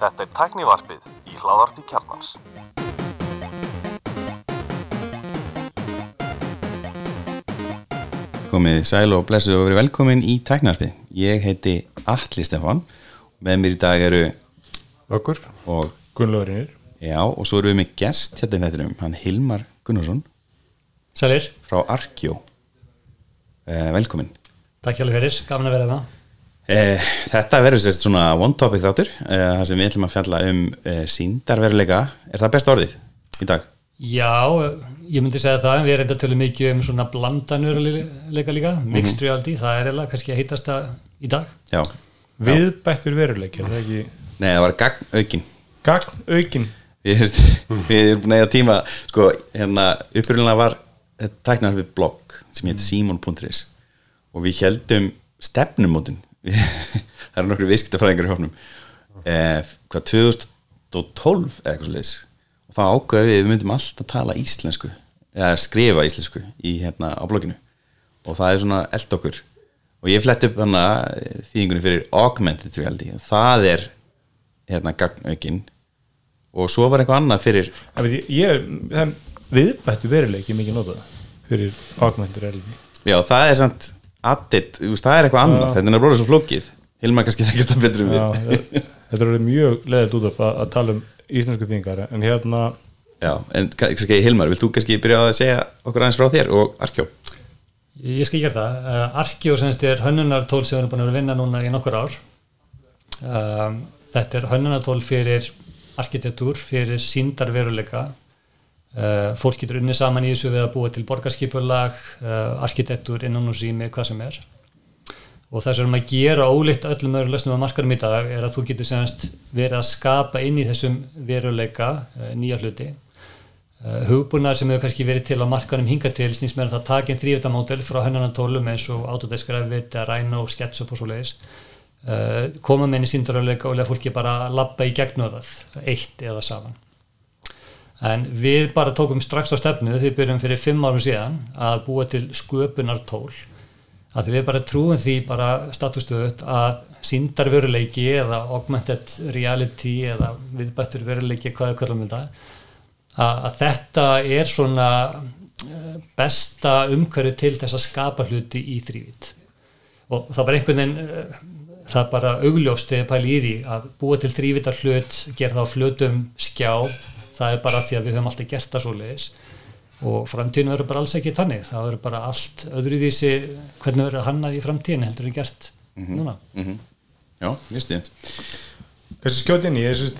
Þetta er tæknivarpið í hláðarpi kjarnans. Komið sæl og blessuð og verið velkomin í tæknarpið. Ég heiti Atli Stefan. Með mér í dag eru Ökkur og, Gunnlaurinir já, og svo erum við með gest hérna í þettinum, hann Hilmar Gunnarsson Sælir, frá Arkjó. Eh, velkomin. takk hjá fyrir, gaman að vera það Eh, þetta verður sérst svona one topic þáttur, eh, það sem við ætlum að fjalla um eh, síndarveruleika. Er það besta orðið í dag? Já, ég myndi segja það en við erum þetta tölum mikið um svona blandanurleika líka, mixed reality það er eða kannski að heitast það í dag Já. Viðbættur veruleik er það ekki Nei, það var gagn aukin. Gagn aukin Við, við erum búin að tíma sko, hérna, uppröðunlega var tæknar við blogg sem heit simon.is og við heldum stefnumótin það eru nokkru viðskiptafræðingar í hófnum eh, hvað 2012 eða eitthvað svo leiðis og þá ákveði við við myndum alltaf tala íslensku eða skrifa íslensku í, hérna, á blogginu. Og það er svona eld okkur. Og ég flett upp hana þýðingunni fyrir augmented reality. Það er hérna gagnaukinn. Og svo var eitthvað annað fyrir Það ég, ég það er viðbættur veruleik ég mikið notað fyrir augmentur reality. Já það er samt addit, það er eitthvað annað. Þetta er náttúrulega svo flókið. Hilmar kannski þekkir þetta betur um það- Þetta er mjög leðilt út af að, að tala um íslensku þingar en hérna já, en kannski Hilmar, vilt þú kannski byrja að segja okkur aðeins frá þér og Arkjó Ég skal gera það, uh, Arkeo semst er hönnunartól sem við erum búin að vinna núna í nokkur ár. Um, Þetta er hönnunartól fyrir arkitektúr, fyrir síndarveruleika fólk getur unni saman í þessu við að búa til borgarskipulag uh, arkitektúr innan og sími, hvað sem er. Og sem að gera ólíkt öllum öðrum lausnum á markarum í dag er að þú getur semst verið að skapa inn í þessum veruleika uh, nýja hluti. Hugbúnar sem hefur kannski verið til á markarum hinga til snýst með að það takin þrývitamátel frá hennanantólum eins og Autodesk Revit, Rhino, SketchUp og svo leiðis koma með inn í síndaröðuleika og lega fólki bara labba í gegnum það eitt eða saman en við bara tókum strax á stefnu því við byrjum fyrir fimm árum síðan að búa til sköpunartól. Að við bara trúum því bara statustöðut að síndar veruleiki eða augmented reality eða viðbættur veruleiki hvað er hverjum þetta að, þetta er svona eh, besta umhverju til þess að skapa hluti í þrývit og það var einhvern veginn eh, það bara augljóst þegar pæli í því að búa til þrývitar hlut gera það á flutum skjá það er bara því að við höfum alltaf gert það svo leiðis og framtíðin verður bara alls ekki þannig. Það verður bara allt öðruvísi hvernig verður hannað í framtíðin heldur en gert núna. Já, mjög stýnt Þessi skjótt inn í, ég syns,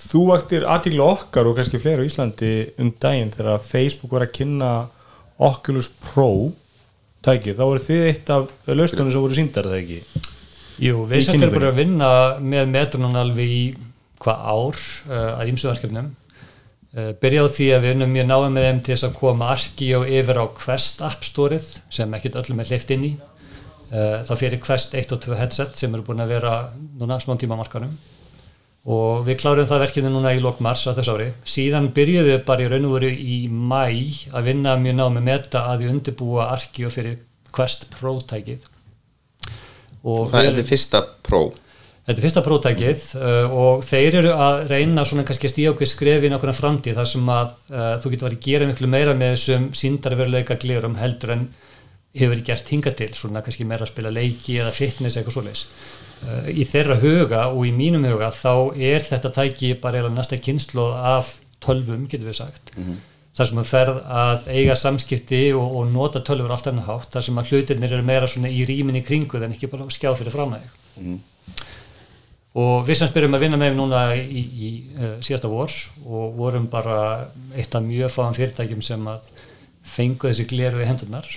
þú vaktir aðtíkla okkar og kannski fleiri á Íslandi um daginn þegar Facebook var að kynna Oculus Pro tækið, þá voru þið eitt af lausnunum sem voru síndar það ekki? Jú, við kynningunni. bara að vinna með metrunum alveg í hvað ár uh, að ímsu verkefnum uh, byrja á því að við erum mjög náðum með þeim til þess að koma Arkio yfir á Quest App Store-ið sem ekkert öllum er hleyft inn í. Uh, það fyrir Quest 1 og 2 headset sem eru búin að vera núna smá tíma markanum og við klárum það verkefni núna í lok mars á þess ári. Síðan byrjuðum við bara í raun og veru í mæ að vinna mjög náðum með meta að við undirbúa Arkio fyrir Quest Pro tækið og það er þetta fyrsta pró Þetta er fyrsta prótækið uh, og þeir eru að reyna svona kannski að stíða okkur skref í nákvæmna framtíð þar sem að uh, þú getur verið að gera miklu meira með þessum síndarveruleika glerum heldur en hefur verið gert hinga til svona kannski meira að spila leiki eða fitness eitthvað svoleiðis. Uh, í þeirra huga og í mínum huga þá er þetta tæki bara eða næsta kynslu af tölvum getur við sagt. Þar sem að ferð að eiga samskipti og, og nota tölvur allt enn hátt þar sem að hlutirnir eru meira svona í rýminni kringu en ekki bara skjá fyrir fram að þig og við sem byrjum að vinna með núna í, í uh, síðasta vor og vorum bara eitt af mjög fáan fyrirtækjum sem að fengu þessi gleru í hendurnar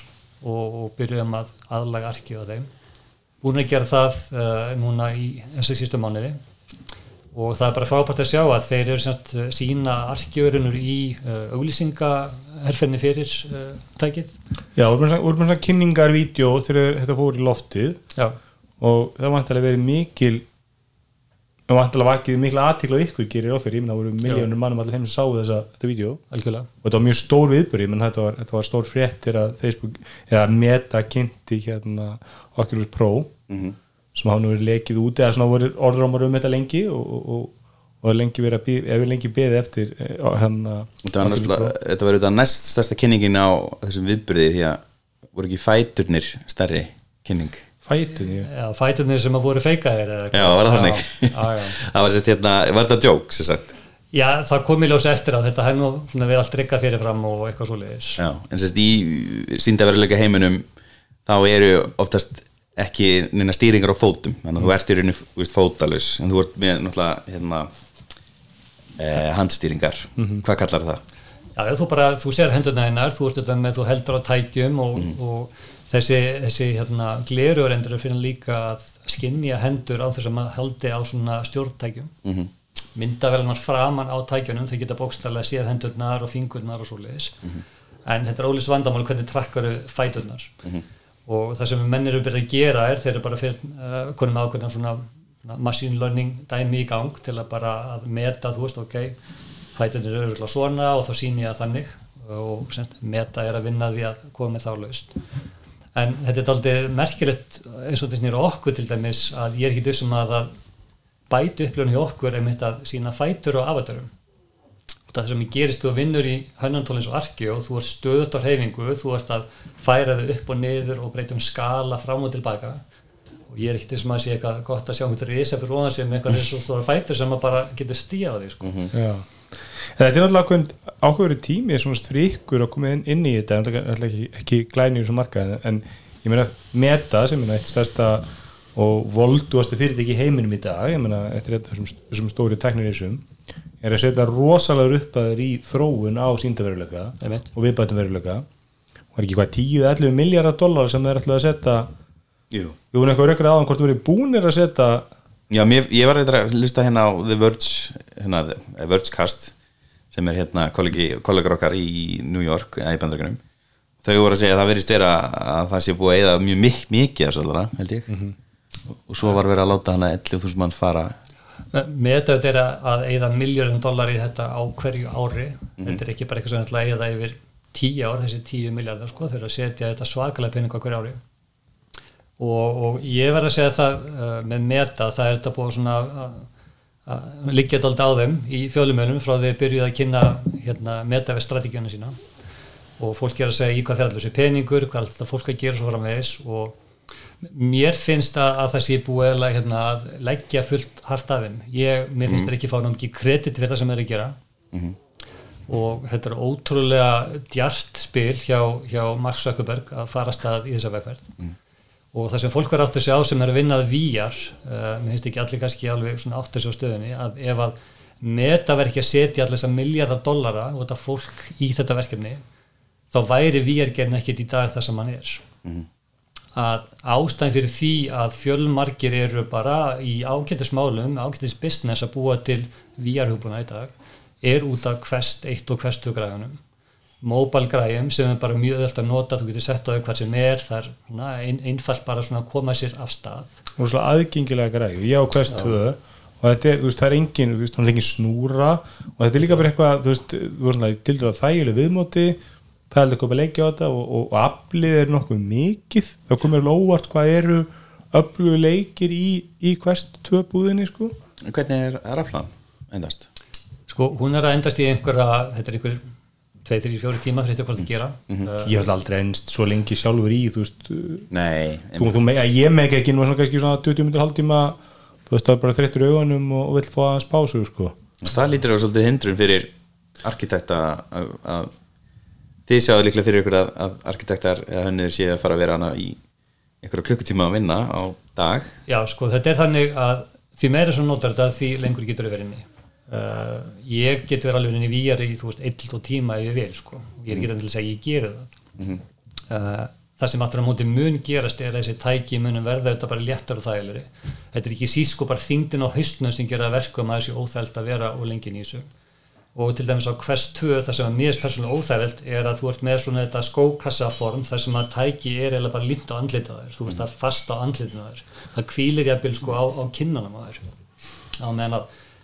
og, og byrjum að aðlaga arkið á þeim. Búin að gera það uh, núna í þessi sístu mánuði. Og það er bara frábært að sjá að þeir eru semst uh, sína arkjörinur í uh, auglýsingaherferni fyrir uh, tækið. Já, voru bara svona kynningarvídeó þegar þetta fór í loftið. Já, og það vantilega verið mikil það vantilega vakið mikla aðtíkla á ykkur gerir ofir, ég minna það voru miljónur mannum allir heim sem sáu þessa, þetta vídeo. Algjörlega. Og þetta var mjög stór viðbyrði menn þetta var, þetta var stór fréttir að Facebook eða Meta kynnti hérna Oculus Pro sem hafa nú verið lekið út eða svona voru orðrómar um þetta lengi og, og, og, og lengi verið að býð, við lengi beðið eftir eh, hann að Þetta var þetta næst stærsta kynningin á þessum viðbyrði því að voru ekki fæturnir stærri kynning fætun ég Já, fæturnir sem að voru feikaðir eða Já, var það þannig. Það var sérst hérna, var þetta joke sem sagt? Já, það kom í ljós eftir að þetta hefði nú verið allt riggað fyrirfram og eitthvað svoleiðis. Já, en sérst í síndaveruleika heiminum þá eru oftast ekki neina stýringar á fótum. Þannig að þú ert í rauninu fótalus en þú ert með náttúrulega hérna, eh, handstýringar. Hvað kallar það? Já, þú bara, þú sér hendurna einar, þú ert þetta með, þú heldur á tækjum og, og þessi, þessi hérna, glerur endur að finna líka að skinja hendur á þess að maður haldi á svona stjórntækjum. Mm -hmm. Myndavelunar framan á tækjunum, þau geta bókstæðlega séð hendurnar og fingurnar og svoleiðis. En þetta er ólís vandamál hvernig trakkaru fæturnar. Og það sem menn eru byrjað að gera er, þeir eru bara fyrir uh, konum ákveðna svona machine learning dæmi í gang til að bara að meta, þú veist, ok, fætunir eru örugglega svona og þá síni ég að þannig og semst, meta er að vinna því að koma með þá laust en þetta er aldrei merkilegt eins og þess nýra okkur til dæmis að ég er ekki þessum að það bæti upplifun hjá okkur einmitt að sína fætur og afaturum og það sem ég gerist þú að vinnur í hönnantólins og arki og þú ert stöðut á reyfingu, þú ert að færa þau upp og niður og breytum skala fram og tilbaka. Og ég er ekkert þessum að sé eitthvað gott að sjá einhvern risa fyrir ofan sem eitthvað þessu stóra fætur sem maður bara getur stíða á því sko. Já. Þetta er náttúrulega ákveður tími svona fyrir ykkur að koma inn, inn í þetta en það er ekki, ekki glæni í þessum markaði en ég meina Meta sem er eitt stærsta og volduasti fyrirtæki heiminum í dag ég meina eftir þetta þessum stóri teknirísum er að setja rosalega upp að þeir í þróun á síndaveruleika og viðbætum veruleika. Og er ekki hvað 10-11 miljardar dólar sem þeir ætlaði að setja? Jú. Við vorum eitthvað rökkar aðan hvort þú verið búnir að setja Já, mér, ég var eitthvað að lusta hérna á The Verge hérna, The Vergecast sem er hérna kollegi, kollegar okkar í New York, eða í bandaríkunum þau voru að segja að það verðist vera að það sé búið að eða mjög mik mikið af svolítið, held ég. Og, og svo var verið að láta hana 11.000 mann fara. Með þetta er að, eigða miljóðum dólar í þetta á hverju ári. Þetta er ekki bara eitthvað sem eigða yfir 10 ár, þessi 10 miljardar sko, þau eru að setja þetta svakalega pening á hverju ári. Og, og ég verð að segja það uh, með meta, það er þetta búið svona að, að þetta alltaf á þeim í fjölumönum frá því að byrjuð að kynna hérna, meta við strategíuna sína. Og fólk er að segja í hvað fer allir þessi peningur, hvað er alltaf fólk að gera svo framvegis og mér finnst að, að það sé búið að, hérna, að leggja fullt hart af þeim. Ég, mér finnst það ekki fá náttúrulega kredit fyrir það sem þeir að gera. Og þetta er ótrúlega djart spil hjá, hjá Mark Zuckerberg að fara stað í þessa vegferð og það sem fólk var átt að sjá sem er að vinnað víjar, uh, mér finnst ekki allir kannski alveg svona átt að sjá stöðunni að ef að meta verið ekki að setja allir þessa miljardar dollara og þetta fólk í þetta verkefni þá væri víjargerðin ekkert í dag það sem hann er. Að ástæðin fyrir því að fjölmargir eru bara í ágættismálum, ágættis business að búa til VR-húbuna í dag er út af Quest 1 og Quest 2 græðunum mobile græðum sem er bara mjög öll að nota, þú getur sett á þau hvað sem er. Það er svona ein, einfalt bara svona að koma sér af stað. Og svona aðgengilega græður, ég á Quest 2 og þetta er, þú veist, það er engin þú veist, hann er engin snúra og þetta er líka bara eitthvað, þú veist, þú veist, til dæra þægileg viðmóti, það er eitthvað að leggja á þetta og, og, og aflið er nokkuð mikið, þá komur alveg óvart hvað eru öflugu leikir í, í Quest 2 búðinni, sko. Hvernig er raflan endast? sko, hún er að endast í einhverja þetta er einhver 2-3-4 tíma fyrir þetta hvað það gera. Uh, ég hef aldrei ennst svo lengi sjálfur í þú veist, Nei, þú, þú mega, ég meg ekki nú svona kannski svona 20 minnur haldtíma þú veist, það er bara þreyttur í augunum og, og vill fá aðeins pásu, sko. Það lítur á svolítið hindrun fyrir arkitekta að, að þið sjáðu líklega fyrir ykkur að, að arkitektar eða hönnur séu að fara að vera hana í einhverja klukkutíma að vinna á dag. Já, sko, þetta er þannig að því meira sem notar þetta því lengur getur við verið inni uh, ég get verið alveg inn í VR í, þú veist, eitt og tíma ef ég vil, sko, ég er ekki til að segja ég geri það. Uh, það sem aftur á móti mun gerast er að þessi tæki munum verða þetta bara léttar og þægilegri. Þetta er ekki síst sko bara þingdin á haustnum sem gera verkum að þessi óþægild að vera og lengin í þessu. Og til dæmis á Quest 2 það sem er mjög persónulega óþægild er að þú ert með svona þetta skókassaform þar sem að tæki er eða bara límt á andlita þér. Þú veist er fast á andlitinu þér. Það kvílir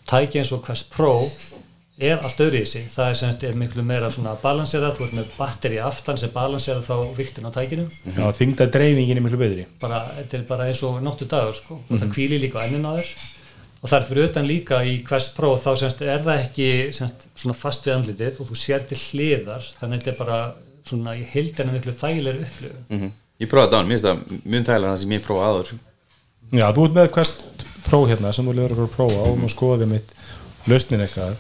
tæki eins og Quest Pro er allt öðru í sig. Það er, semst, er miklu meira svona balanserað þú ert með batteri aftan sem balanserað þá viktin á tækinu. Já, þingda dreifingin er miklu betri. Bara, þetta er bara eins og nóttu dagur sko. og það kvíli líka á ennin á þér. Og það er fyrir utan líka í Quest Pro þá semst, er það ekki semst, svona fast við andlitið og þú sér til hliðar þannig að þetta er bara svona í heildina miklu þægilegri upplifun. Mm Ég prófaði þetta á hann, mér finnst það mun þægilega það sem ég prófaði áður. Já, þú ert með Quest Pro hérna sem liður okkur að prófa og maður skoði mitt lausnin eitthvað.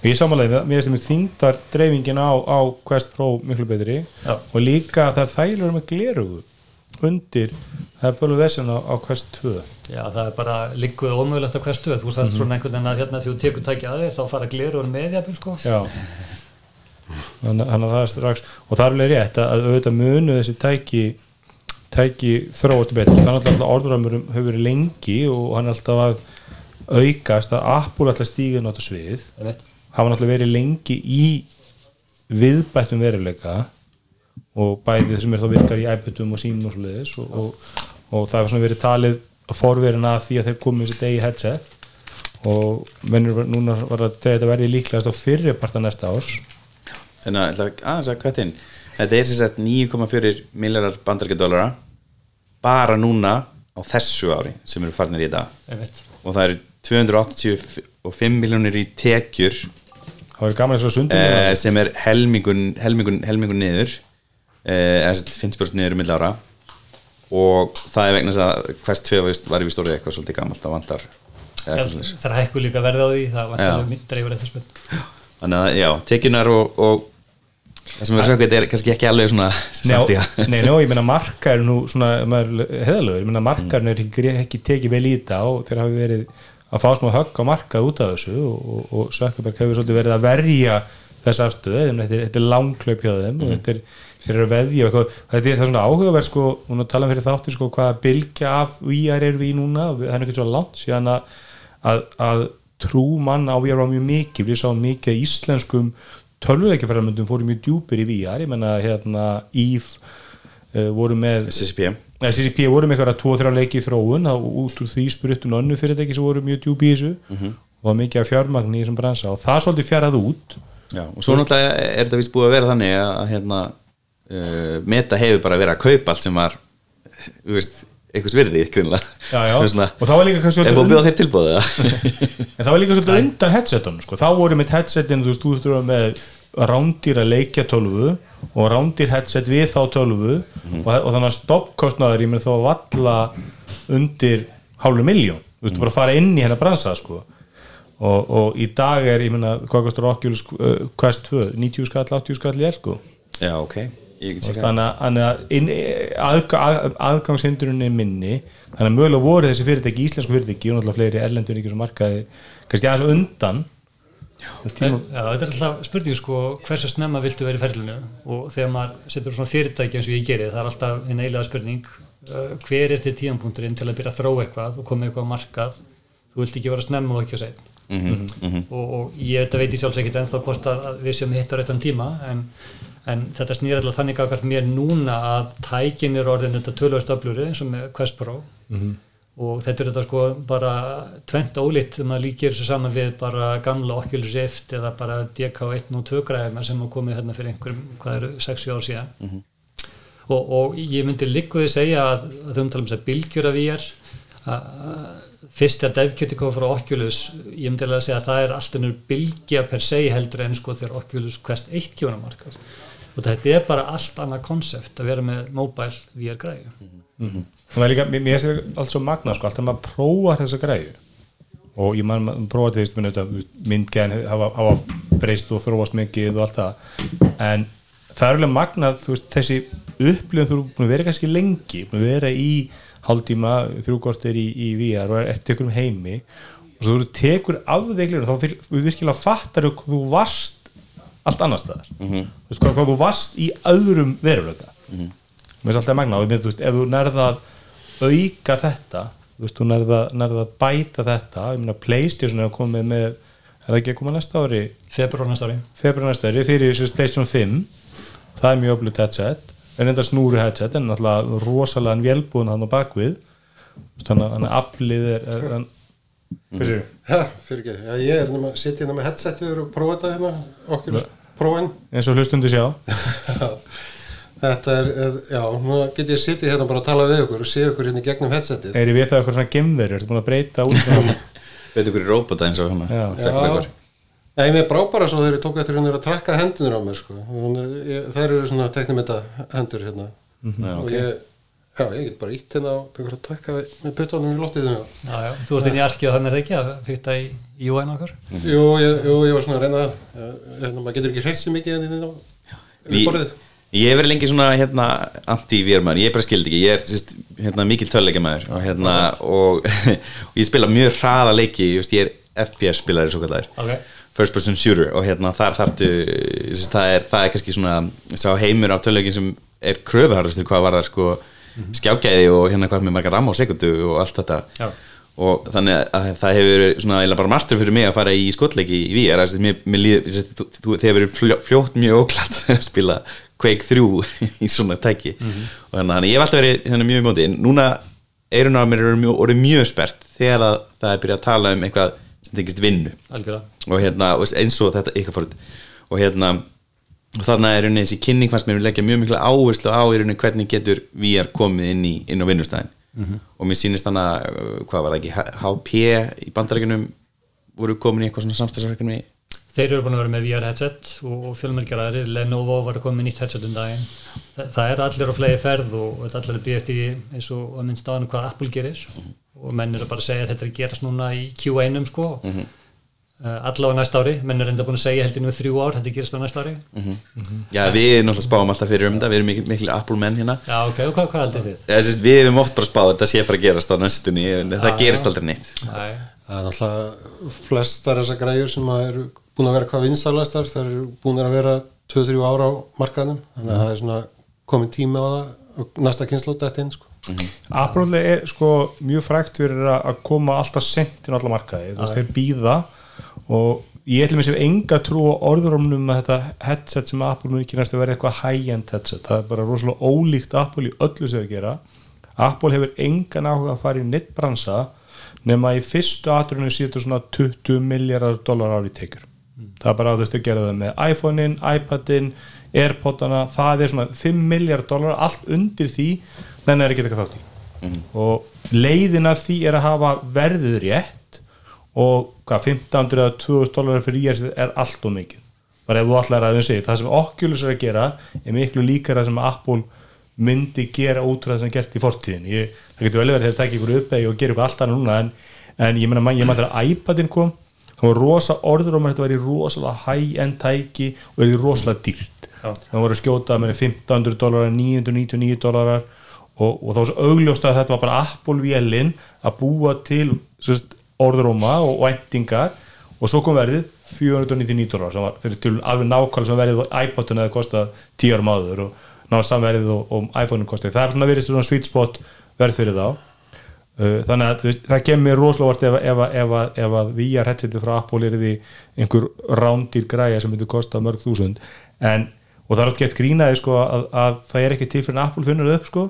Og ég samanlega, mér finnst það þingdar dreifingin á, á Quest Pro miklu betri. Já. og líka það þægilegur með glerugu undir, það er bölur þessin á, á Quest 2 Já, það er bara líkuð ómögulegt á hverstu þú veist það er svona einhvern veginn að hérna því þú tekur tækja að þér þá fara glerur með jafnvel sko. Já. Þannig að það er strax og það er alveg rétt að auðvitað munu þessi tæki tæki þróast betur. Þannig að alltaf orðramörum hefur verið lengi og hann er alltaf að aukast að Apple alltaf stíga nátt á svið. Hafa náttúrulega verið lengi í viðbættum veruleika og bæði þessum er þá virkar í iPadum og símum og svo leiðis og, og, og það hefur svona verið talið forverin að því að þeir komið sér degi headset og mennur var- núna var að þetta verði líklegast á fyrri parta næsta árs. Þannig að, ætla aðeins að kvætt inn. Þetta er sem sagt 9,4 miljardar bandarækjadólara bara núna á þessu ári sem eru farnir í þetta. Einmitt. og það eru 285 miljónir í tekjur sundum eh, sem er helmingun, helmingun, helmingun niður eh, eða sagt 50% niður um mill ára. Og það er vegna að hvers tvö var við stórið eitthvað svolítið gamalt að vantar það er hækku líka verði á því það var Já. alveg dreifur eftir spil þannig að já, tekjunar og, og það sem við erum sagt er kannski ekki alveg svona samstíga Nei, nei, ég meina markaður nú svona, heðalögur, ég meina markaður er ekki, ekki tekið vel í þetta og þeir hafi verið að fá smá högg á markað út af þessu og, og, og Sökkerberg hefur svolítið verið að verja þess afstöðu, þetta er, langklaup hjá þeim og þetta er, þeir eru að veðja þetta er svona áhugaverð sko, og tala fyrir þáttir sko, hvaða bylgja af VR er við núna, það er ekki svo langt síðan að, að, að trú mann á VR var mjög mikið, við sáum mikið íslenskum tölvuleikjafæramöndum fóru mjög djúpir í VR, ég menna hérna Eve uh, voru með SCP CCP voru með eitthvað að 2-3 leiki í þróun þá út úr því spurutun önnu fyrirtæki sem voru mjög djúpi í þessu og það var mikið af fjármagn í þessum bransa og það svolítið fjarað út. Já, og svo náttúrulega er þetta vist búið að vera þannig að, að hérna, uh, meta hefur bara verið að kaupa allt sem var þú veist, einhvers virði er svona, Og það var líka kannski er en það var líka svolítið undan headsetunum sko. þá voru mitt headsetin, þú veist, þú þurfa með rándýra leikja tölvu og rándýr headset við þá tölvu. Og, og þannig að stoppkostnaður ég með þá valla undir hálfu miljón, þú veist, bara að fara inn í hennar bransa sko. Og, og í dag er, ég meina, hvað kostur Oculus uh, Quest 2, 90 skall, 80 skall ég sko. Já, ok, þannig að- þannig að er minni þannig að mögulega voru þessi fyrirtæki íslensku fyrirtæki og náttúrulega fleiri erlendur ekki sem markaði kannski aðeins undan. Já, þetta er alltaf spurning sko, hversu snemma viltu vera í ferlinu? Og þegar maður setur svona fyrirtæki eins og ég geri, það er alltaf einn eiginlega spurning uh, hver er til tíðanpunkturinn til að byrja að þróa eitthvað og koma eitthvað á markað? Þú vilt ekki vera snemma og ekki að segja Mhm, og, og ég veit ég sjálfs ekkit ennþá hvort að, að við séum hitt á réttan tíma en, en þetta snýr alltaf þannig að mér núna að tækin er orðin þetta tölvöld öfluri eins og með Quest Pro og þetta er þetta sko bara tvent ólíkt þegar maður líkir þessu saman við bara gamla Oculus Rift eða bara DK1 og 2 græðina sem hafa komið hérna fyrir einhverjum, hvað eru, 60 ár síðan. Og, og ég myndi líkuði segja að, að þau umtalum þess að bylgjur af VR að að fyrst að devkjöti kom frá Oculus ég myndi alveg að segja að það er alltaf nýr bylgja per se heldur en sko þegar Oculus Quest 1 kjóna markað og þetta er bara allt annað konsept að vera með mobile VR græðu og það er líka, mér finnst þetta allt svo magna sko, alltaf maður prófar þessa græðu og ég man prófa þetta fyrst minni myndgæðin hafa, breyst og þróast mikið og allt það. En það er alveg magna veist, þessi upplifun þú er búin að vera kannski lengi búin að vera í hálftíma þrjúkortir í, í VR og er eftir ykkur um heimi. Og svo þú tekur af þeiklinu þá fyr- þú virkilega fattar þú þú varst allt annars staðar. Mm -hmm. veist, hvað, hvað þú varst í öðrum veruleika. Mér finnst alltaf magna og þú veist, ef þú nærða að auka þetta þú veist, þú nærða, nærða að bæta þetta ég meina Playstation er komið með er það ekki að koma næsta ári? Februar næsta ári. Februar næsta ári fyrir þessi Playstation 5 það er mjög öflut headset en enda snúru headset en náttúrulega rosalega vélbúin hann á bakvið. Þú þannig að- aflið er, er, er fyrir ekki, já, ég er nema, sitt hérna með headsetið og prófa þetta hérna, okkur prófin. eins og hlustundu sjá Þetta er, já, nú get ég sittið hérna bara að tala við ykkur og sé ykkur hérna í gegnum headsetið. er ég við það eitthvað svona gemverður, ertu búin að breyta út veit ykkur í róbota eins og Já. hana segleikvar Já, ég með brá bara svo þegar ég tók eftir hérna að trakka hendunir á mér, sko. Hún Er, ég, þær eru svona teknimynda hendur hérna. og ég, já, ég get bara ítt hérna og tekur að trakka með puttunum í loftið hérna. Já, já, þú ert inn í arki og þannig er það ekki að fyrta í UN okkar? Jú, ég, jú, ég var svona að reyna það. Hérna, maður getur ekki hreift sér mikið hérna á Í- borðið. Ég hef verið lengi svona hérna anti-vírmaður, ég bara skildi ekki, ég er sérst, hérna, mikil töluleikamaður og, hérna, og, og ég spila mjög hraða leiki, ég, veist, ég er FPS spilari svo kallar, Ok, first person shooter og hérna þar þarftu, sérst, það, er, það er kannski svona sá heimur af töluleikin sem er kröfuharðastur hvað var það sko skjágæði og hérna hvað með margar ramma á sekundu og allt þetta. Já. og þannig að það hefur svona eiginlega bara martur fyrir mig að fara í skotleiki í VR þess að mér, mér líður, þess að þú, þú, þegar verið fljó, fljótt mjög óklætt að spila Quake 3 í svona tæki. Og þannig að ég hef alltaf verið hérna, mjög í móti. Núna eirun á mér eru mjög, mjög spert þegar að það er byrjað að tala um eitthvað sem tengist vinnu. Algjörlega. Og hérna eins og þetta ykkar fórut og hérna og þarna er rauninni þessi kynning fannst mér leggja mjög mikla áherslu á í rauninni hvernig getur VR komið inn í, inn á vinnustæðin og mér sýnist þannig að hvað var það ekki, HP í bandarækjunum voru komin í eitthvað svona samstagsverkefni Þeir eru búin að vera með VR headset og, fjölmjölgjaræðir, Lenovo var að koma með nýtt headset um daginn. Þa, það er allir á flegi ferð og er allir að býja eftir því eins og að minnst áðan hvað Apple gerir og menn eru bara að segja að þetta er að gerast núna í Q1-um sko. Mm -hmm. Allavega næsta ári, menn eru enda búin að segja heldur nú þrjú ár, þetta gerast á næsta ári. Já, við náttúrulega spáum alltaf fyrir um þetta. Við erum mikil, mikil Apple menn hérna. Já, ok, og hvað, hvað haldið þið? Eða, sérst, við hefum oft bara að þetta sé fara að gerast á næstunni en það gerist aldrei neitt. Það er náttúrulega flestar þessar græjur sem eru búin að vera hvað vinsalastar, það eru búin að vera 2-3 ára á markaðnum. Þannig að það er svona komin tími á það og næsta kynslu þetta inn sko. Apple er sko mjög frækt fyrir að koma alltaf sent inn á alla markaði, þú veist, þeir býða og ég ætlum að sé enga trú á orðurumnum að þetta headset sem Apple mun ekki næstu verið eitthvað high-end headset. Það er bara rosalega ólíkt Apple í öllu sem þeir gera. Apple hefur engan áhuga að fara í neitt bransa nema í fyrstu atrunum síður svona 20 miljardar dólar ári tekjur. Það er bara að þau gera það með iPhone-in, iPad-in Airpod-ana, það er svona 5 miljardar dólar, allt undir því þannig er ekki eitthvað þátt í. Og leiðin af því er að hafa verðið rétt og hvað, 1500 eða 2000 dólarar fyrir íhersið er allt og mikið. Bara ef þú allar að þau segja, það sem Oculus er að gera er miklu líkar það sem Apple myndi gera út frá það sem er gert í fortíðin ég, það getur vel verið þegar það tekja ykkur uppegi og gera ykkur allt annað núna en, en ég meina, ég maður þegar iPadin kom það var rosa orður um að þetta væri rosalega high-end tæki og er rosalega dýrt. Já. það voru að skjóta með 1500 dólarar 999 dólarar og, og þá var svo augljóst að þetta var bara Apple-vélinn að búa til sérst, orðróma og væntingar. Og svo kom verðið 499 dólarar sem var fyrir til alveg nákvæmlega sem verðið og iPod-un hefði kostað 10 árum áður og náða samverðið og, og iPhone-un kostið. Það er svona verið svona sweet spot verð fyrir þá. Uh, þannig að veist, það kemur rosalega vart ef, ef, ef, ef, að VR headsetið frá Apple er því einhver rándir græja sem myndi kosta mörg þúsund. En, og það er alltaf gett grínaði sko, að, að það er ekki til fyrir en Apple finnur það upp sko,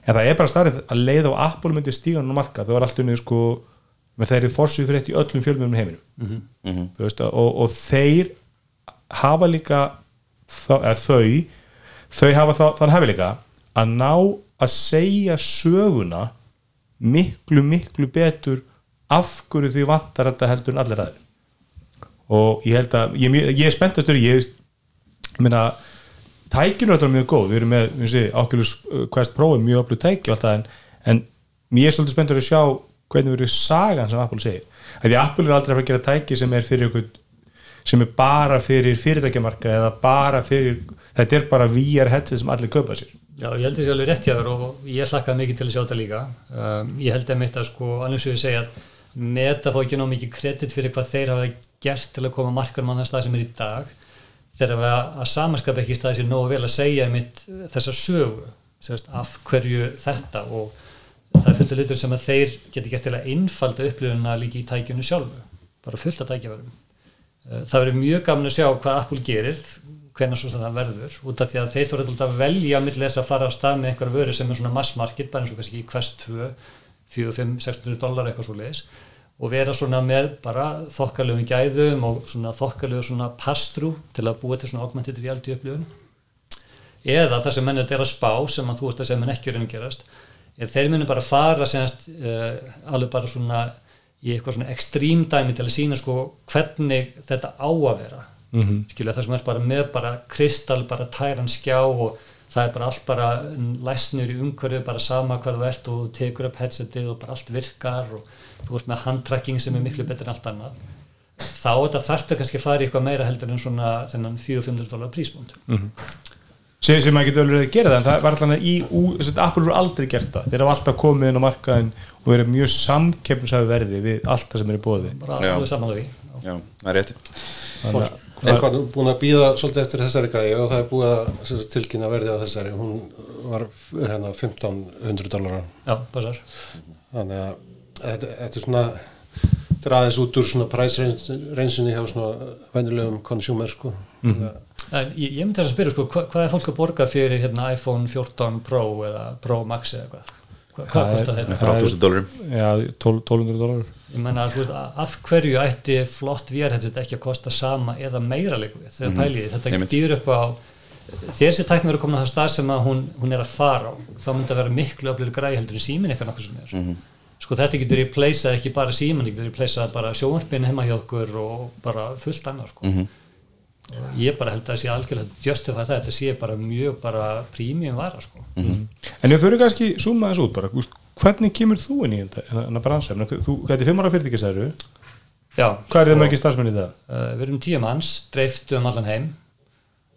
en það er bara starrið að leið á Apple myndi stígan á marka, það var alltaf unnið sko, með þeirri forsið fyrir eitt í öllum fjölmjörnum heiminum. Mhm. Þú veist, og, og þeir hafa líka eða þau þau hafa þá, þann hafi líka að ná að segja söguna miklu miklu betur af hverju því vantar þetta heldur en allir aðeins og ég held að ég, er ég er spenntastur ég meina tækinu þetta er mjög góð, við erum með við sé, Oculus uh, Quest Pro er mjög öflug tæki og allt það en, en ég er svolítið spenntur að sjá hvernig verður sagan sem Apple segir? Að því Apple er aldrei að fara að gera tæki sem er fyrir ykkur sem er bara fyrir fyrirtækjamarka eða bara fyrir, þetta er bara VR headset sem allir kaupa sér. Já, ég held að það sé alveg rétt hjá þér og ég hlakkaði mikið til að sjá þetta líka. Um, ég held að mitt að sko, alveg svo ég segja að meta fá ekki ná mikið kredit fyrir hvað þeir hafa gert til að koma markarum á þann stað sem er í dag. Þegar að, að samanskap ekki staði sér nógu vel að segja mitt þessa sögu sérst, af hverju þetta og það er fullt af litur sem að þeir geti gert til að einfalda upplifuna líka í tækjunu sjálfu, bara fullt af tækjaverum. Uh, það verður mjög gaman að sjá hvað Apple gerir hvenær svo sem það verður út af því að þeir þurfa að velja millir þess að fara á stað með einhver vöru sem er svona mass market bara eins og kannski Quest 2 4, 5, 600 dólar eitthvað svo leiðis og vera svona með bara þokkalöfum gæðum og svona þokkalöfum svona pass-through til að búa til svona augmented reality upplifun eða það sem menn er að spá sem að þú ert að segja menn ekki er að gerast er þeir munum bara fara senast, uh, alveg bara svona í eitthvað svona ekstrím dæmi til að sína sko hvernig þetta á að vera. Mm -hmm. skilja það sem er bara með bara kristall, bara tæran skjá og það er bara allt bara læsnur í umhverju, bara sama hvað þú ert og þú tekur upp headsetið og bara allt virkar og þú ert með handtracking sem er miklu betur en allt annað. Þá þetta þarftu kannski að fara í eitthvað meira heldur en svona þennan 400-500 dólar prísbúnd mm -hmm sem, sem maður getur alveg að gera það en það var alltaf í, Apple voru aldrei gert það. Þeir hafa alltaf komið inn á markaðin og verið mjög samkeppnisafi verði við allt það sem er í bóði bara alveg samanlega Já, það er rétt. Það er búin að býða svolítið eftir þessari gæði og það er búið að tilkynna verði á þessari, hún var hérna 1500 dólar Já, passar. Þannig að þetta, þetta er svona þetta er aðeins út úr svona præsreynsinni hjá svona vennilegum konsjúmer sko. Mm -hmm. Ég, ég myndi þess að spyrja sko, hva, hvað er fólk að borga fyrir hérna, iPhone 14 Pro eða Pro Max eða eitthvað? Hva, hvað kostar þetta? Frá 1000 dólarum. Já, 1200 dólarum. Ég menna að þú veist, af hverju ætti flott VR-headset ekki að kosta sama eða meira líka við þegar mm -hmm. pæliði. Þetta dýr upp á þegar þessi tækni verður komin á það stað sem hún, hún er að fara á, þá myndi það vera miklu öflur græði heldur en símin eitthvað nokkuð sem er. Mm -hmm. Sko þetta getur í pleysa ekki bara símin, þetta getur í pleysa bara sjónvarpin heima hjá okkur og bara fullt annað sko. Mm -hmm ég bara held að það sé algjörlega justify það, þetta sé bara mjög bara prímjum vara sko. Mm -hmm. En ef fyrir kannski suma þessu út bara hvernig kemur þú inn í þetta bransa þú, hvað er þið fimm ára fyrirtækisæru Já Hvað er þið með ekki starfsmenn í það? Uh, við erum tíu manns, dreiftu um allan heim.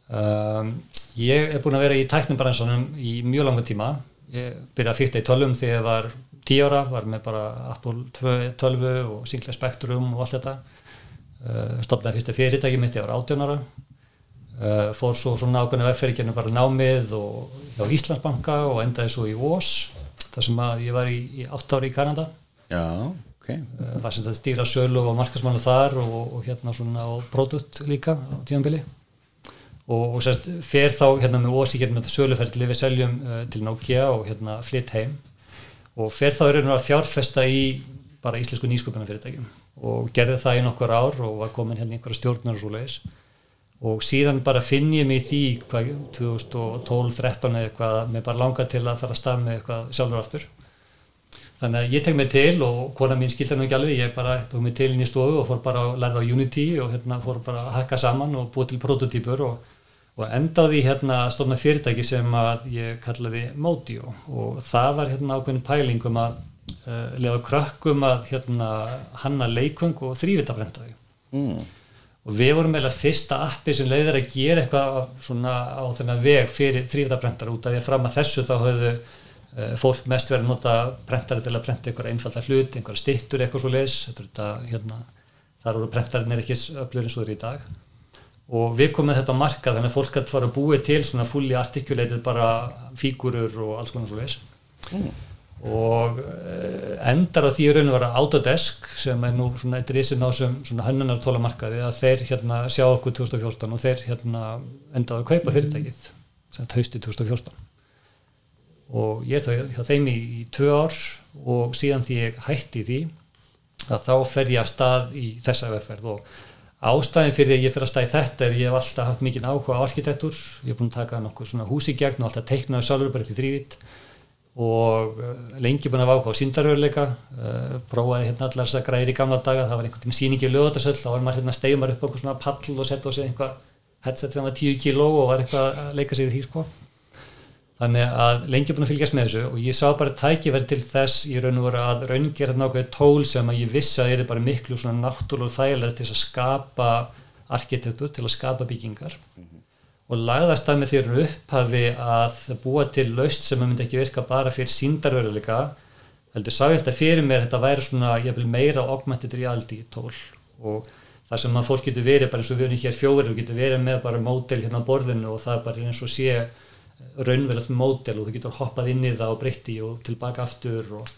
Um, ég er búin að vera í tæknibransanum í mjög langa tíma. Ég byrjaði að fyrta í tölvum þegar ég var tíu ára, var með bara Apple 2 tölvu og Sinclair Spectrum og allt þetta stopnaði fyrsta fyrirtæki mitt, ég var 18 ára. Uh, fór svo svona ákveðinu vegferðikinu bara námið og hjá Íslandsbanka og endaði svo í Vós þar sem að ég var í, í 8 ári í Kanada. Já, ok. Uh, var sem þetta stýra sölu og markasmánu þar og, og hérna svona og produkt líka á tímanbili og, og sérst fer þá hérna með Vós í hérna söluferðli við seljum til Nokia og hérna flytt heim. Og fer þá er að fjárfesta í bara íslensku nýsköpunarfyrirtækjum og gerði það í nokkur ár og var komin hérna einhverja stjórnar og svo leiðis og síðan bara finn ég mig því hvað, 2012-13 eða eitthvað mér bara langaði til að fara að stað með eitthvað sjálfur aftur. Þannig að ég tek mig til og kona mín skilta nú ekki alveg ég bara tók mig til inn í stofu og fór bara að lærða á Unity og hérna fór bara að hakka saman og búið til prototýpur og, og endaði hérna stofna fyrirtæki sem að ég kallaði Modio. Og það var hérna ákveðin pælingum að uh, lefa krökkum að hérna, hanna leikvöng og þrývitabrentaði mm. og við vorum meðal fyrsta appi sem leiðir að gera eitthvað svona á þennan veg fyrir þrývitabrentar út af því að fram að þessu þá höfðu uh, fólk mest verið að nota brentari til að brenta einhverja einfalda hlut, einhverja stittur eitthvað svo leiðis hérna, þar voru brentarinn er ekki öflur eins og þeir í dag. Og við komum með þetta á marka þannig að fólk hætti fara að búi til svona fulli artikuleitur bara fígurur og alls konar svo leiðis mm og eh, endar á því raun og vera Autodesk sem er nú svona eitt risin á sem hannunartóla markaði að þeir hérna sjá okkur 2014 og þeir hérna endaði að kaupa fyrirtækið sem hausti 2014 og ég þá hjá þeim í, í tvö ár og síðan því ég hætti því að þá fer ég að stað í þessa vefferð og ástæðin fyrir ég fer að stað í þetta er ég hef alltaf haft mikið áhuga á arkitektur. Ég hef búin að taka nokkuð svona hús í gegn og alltaf teiknaði sjálfur bara upp í þrývitt og eh, lengi búin að váka á síndaröðuleika uh, eh, prófaði hérna allar þess að græri í gamla daga, það var einhvern veginn síningi lögðarsöll, þá var maður hérna steigumar upp einhvern svona pall og setja á sig einhvað headset sem var 10 kíló og var eitthvað að leika sig við því sko. Þannig að lengi búin að fylgjast með þessu og ég sá bara tækifæri til þess í raun og voru að raungera nákvæði tól sem að ég vissi að það er bara miklu svona náttúrulega þægilega til að skapa arkitektur, til að skapa byggingar. Mm -hmm og lagðast það með því upphafi að búa til laust sem myndi ekki virka bara fyrir síndarveruleika heldur sá ég þetta fyrir mér þetta væri svona, ég vil meira augmented reality tól. Og það sem að fólk getur verið bara eins og við erum hér fjóður við getur verið með bara mótel hérna á borðinu og það er bara eins og sé raunverðilegt mótel og þú getur hoppað inn í það og breytti og tilbaka aftur og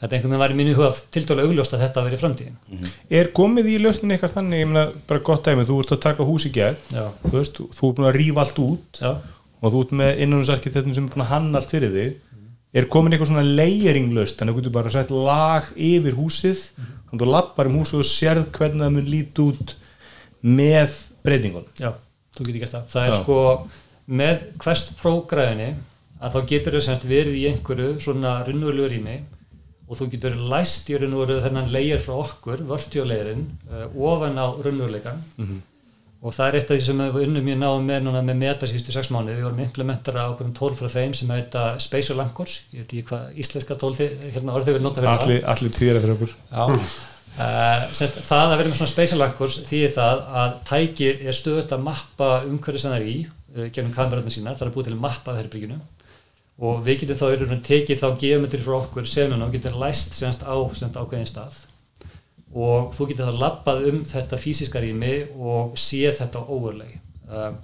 þetta einhvern veginn var í mínu huga til dælu augljóst að þetta veri framtíðin mm -hmm. Er komið í lausnin eitthvað þannig, ég meina bara gott aðeins, þú ert að taka hús í gegn þú veist, þú ert búin að rýfa allt út Já. og þú ert með innanúsarkitektum sem er búin að hanna allt fyrir þig mm -hmm. er komin eitthvað svona layering laust, þannig að þú getur bara sett lag yfir húsið, mm -hmm. þannig að þú lappar um hús og sérð hvernig það mun lít út með breytingun Já, þú getur gert það. Það er Já. sko með Quest Pro græðinni að þá getur þau verið í einhverju svona runnulegu rými og þú getur læst í runnulegu þennan leir frá okkur, vörtjóleirin, uh, ofan á runnulegan og það er eitt af því sem við unnum mjög náum með núna með meta síðustu sex mánuði, við vorum að implementara ákveðum tól frá þeim sem heita Spatial Anchors, ég veit ekki hvað íslenska tól hérna orðið við nota fyrir það. allir, allir týra fyrir okkur. Uh, semst, það að vera með svona spatial anchors þýðir það að tæki er stöðut að mappa umhverju sem það er í uh, genum kamerarna sína, það er búið til að mappa og við getum þá raun tekið þá geometri frá okkur senuna og getum læst semst á semst ákveðin stað. Og þú getur þá lappað um þetta fysiska rými og séð þetta overlay. Uh,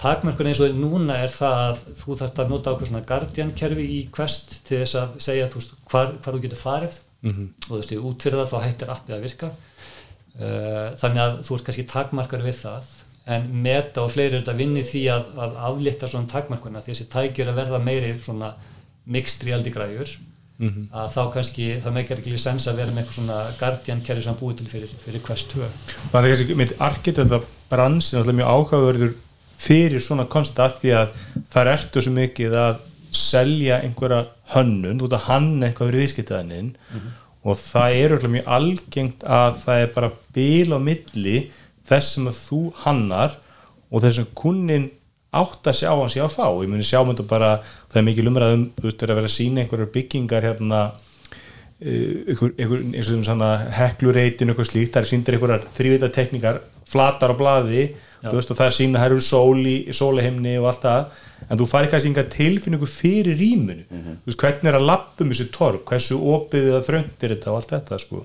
takmörkun eins og núna er það að þú þarft að nota ákveð svona guardian kerfi í Quest til þess að segja þú veist, hvar, hvar þú getur farið. Og þú veist, út fyrir það þá hættir appið að virka. Uh, þannig að þú ert kannski takmarkar við það en meta og fleiri er þetta vinni því að, að aflita svona takmarkuna því þessi tækjur að verða meiri svona mixed reality græjur að þá kannski, það meikar ekki sens að vera með eitthvað svona guardian kerfi sem búið til fyrir, fyrir Quest 2 það er kannski mitt arkitetta bransin alltaf mjög áhugaverður fyrir svona koncept af því að það ertu svo mikið að selja einhverja hönnun, þú ert að hanna eitthvað fyrir viðskiptaðinin og það er alltaf mjög algengt að það er bara bil á milli þess sem að þú hannar og þess sem kunnin átt að sjá hann sé að fá, ég muni sjá mynda bara það er mikið lumrað um, þú veist, er að vera að sína einhverjar byggingar hérna ykkur, ykkur, eins og svona heklureitin, eitthvað slíkt, það er síndir einhverjar þrývita tekníkar, flatar á blaði veist og það er sína, það eru sól í sóleheimni og allt það. En þú fari kannski enga tilfinningu fyrir rýmunu þú veist, hvernig er að lappa um þessu torf? Hversu opið eða þröngt er þetta og allt þetta sko,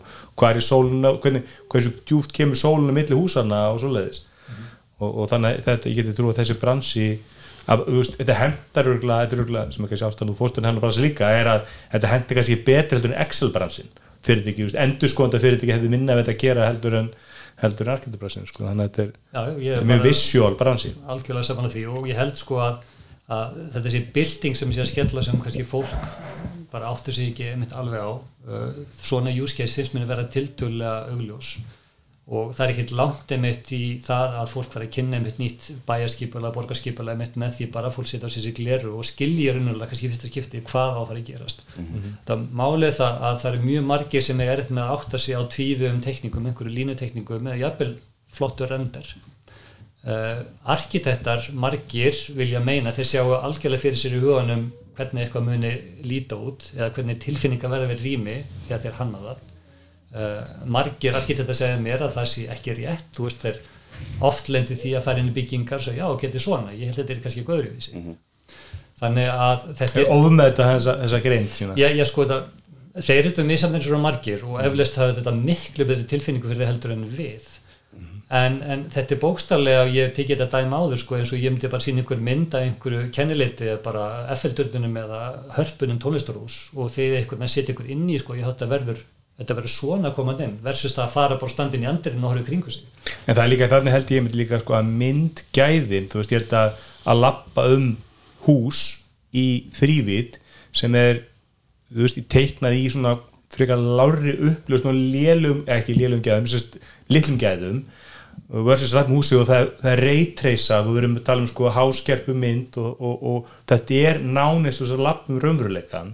er sóluna hvernig, hversu djúft kemur sóluna milli húsana og svoleiðis? Og, og þannig að þetta, ég geti trú að þessi bransi að, þú veist, þetta hendar örgulega, þetta örgulega, sem kannski ástæðan úr fórstunni hennar bransi líka, er að þetta hendar kannski betur heldur en Excel-bransin fyrirtæki, þú veist, endurskónda fyrirtæki hefði minna við þetta að gera heldur en heldur en arkitubransin, sko, þannig að þetta er, Já, þetta er mjög visual bransi. Algjörlega saman að því og ég held sko að, að þetta sé bilding sem sé að skella sem kannski fólk bara áttur sig ekki einmitt alveg á. Uh, svona use case finnst mér að vera tiltölulega augljós og það er ekkert langt einmitt í það að fólk fara að kynna einmitt nýtt bæjarskipulega, borgarskipulega einmitt með því bara fólk setja á sér sér gleru og skilja raunulega kannski fyrsta skipti hvað á að fara að gerast. Það málið það að það er mjög margir sem er erfitt með að átta sig á tvíðu um teknikum, einhverju línuteknikum eða jafnvel flottur render uh, arkitektar margir vilja meina þeir sjáu algjörlega fyrir sér í huganum hvernig eitthvað muni líta út eða hvernig tilfinninga verða við rými þegar þeir hanna það uh, margir arkitektar segja mér að það sé ekki rétt. Þú veist þeir oft lendi því að fara inn í byggingar og já, geti svona, ég held að þetta er kannski eitthvað öðruvísi þannig að þetta er þetta þessa, þessa greint Já, já sko þetta, þeir eru þetta misjafn eins og margir og eflaust hafa þetta miklu betri tilfinningu fyrir þið heldur en við. En, en þetta er bókstarlega og ég tekið þetta dæma áður sko eins og ég myndi bara sína einhver mynd af einhverju kennileiti eða bara FL-dörnum eða hörpunum tónlistarús og þegar einhvern veginn setja einhver inn í sko ég þátt að verður þetta verður svona komað inn versus það að fara bara standin í andirinn og horfa kringu sig. En það er líka, þannig held ég líka sko að myndgæðin, þú veist, ég er þetta að lappa um hús í þrývit sem er, þú veist, teiknað í svona frekar lári upplöst og lélum, ekki lélum gæðum, sérst, litlum gæðum versus rætt húsi og það, það er reytreysað við erum að tala um sko háskerpu mynd og, og, og þetta er nánist þess að lappa um raunveruleikan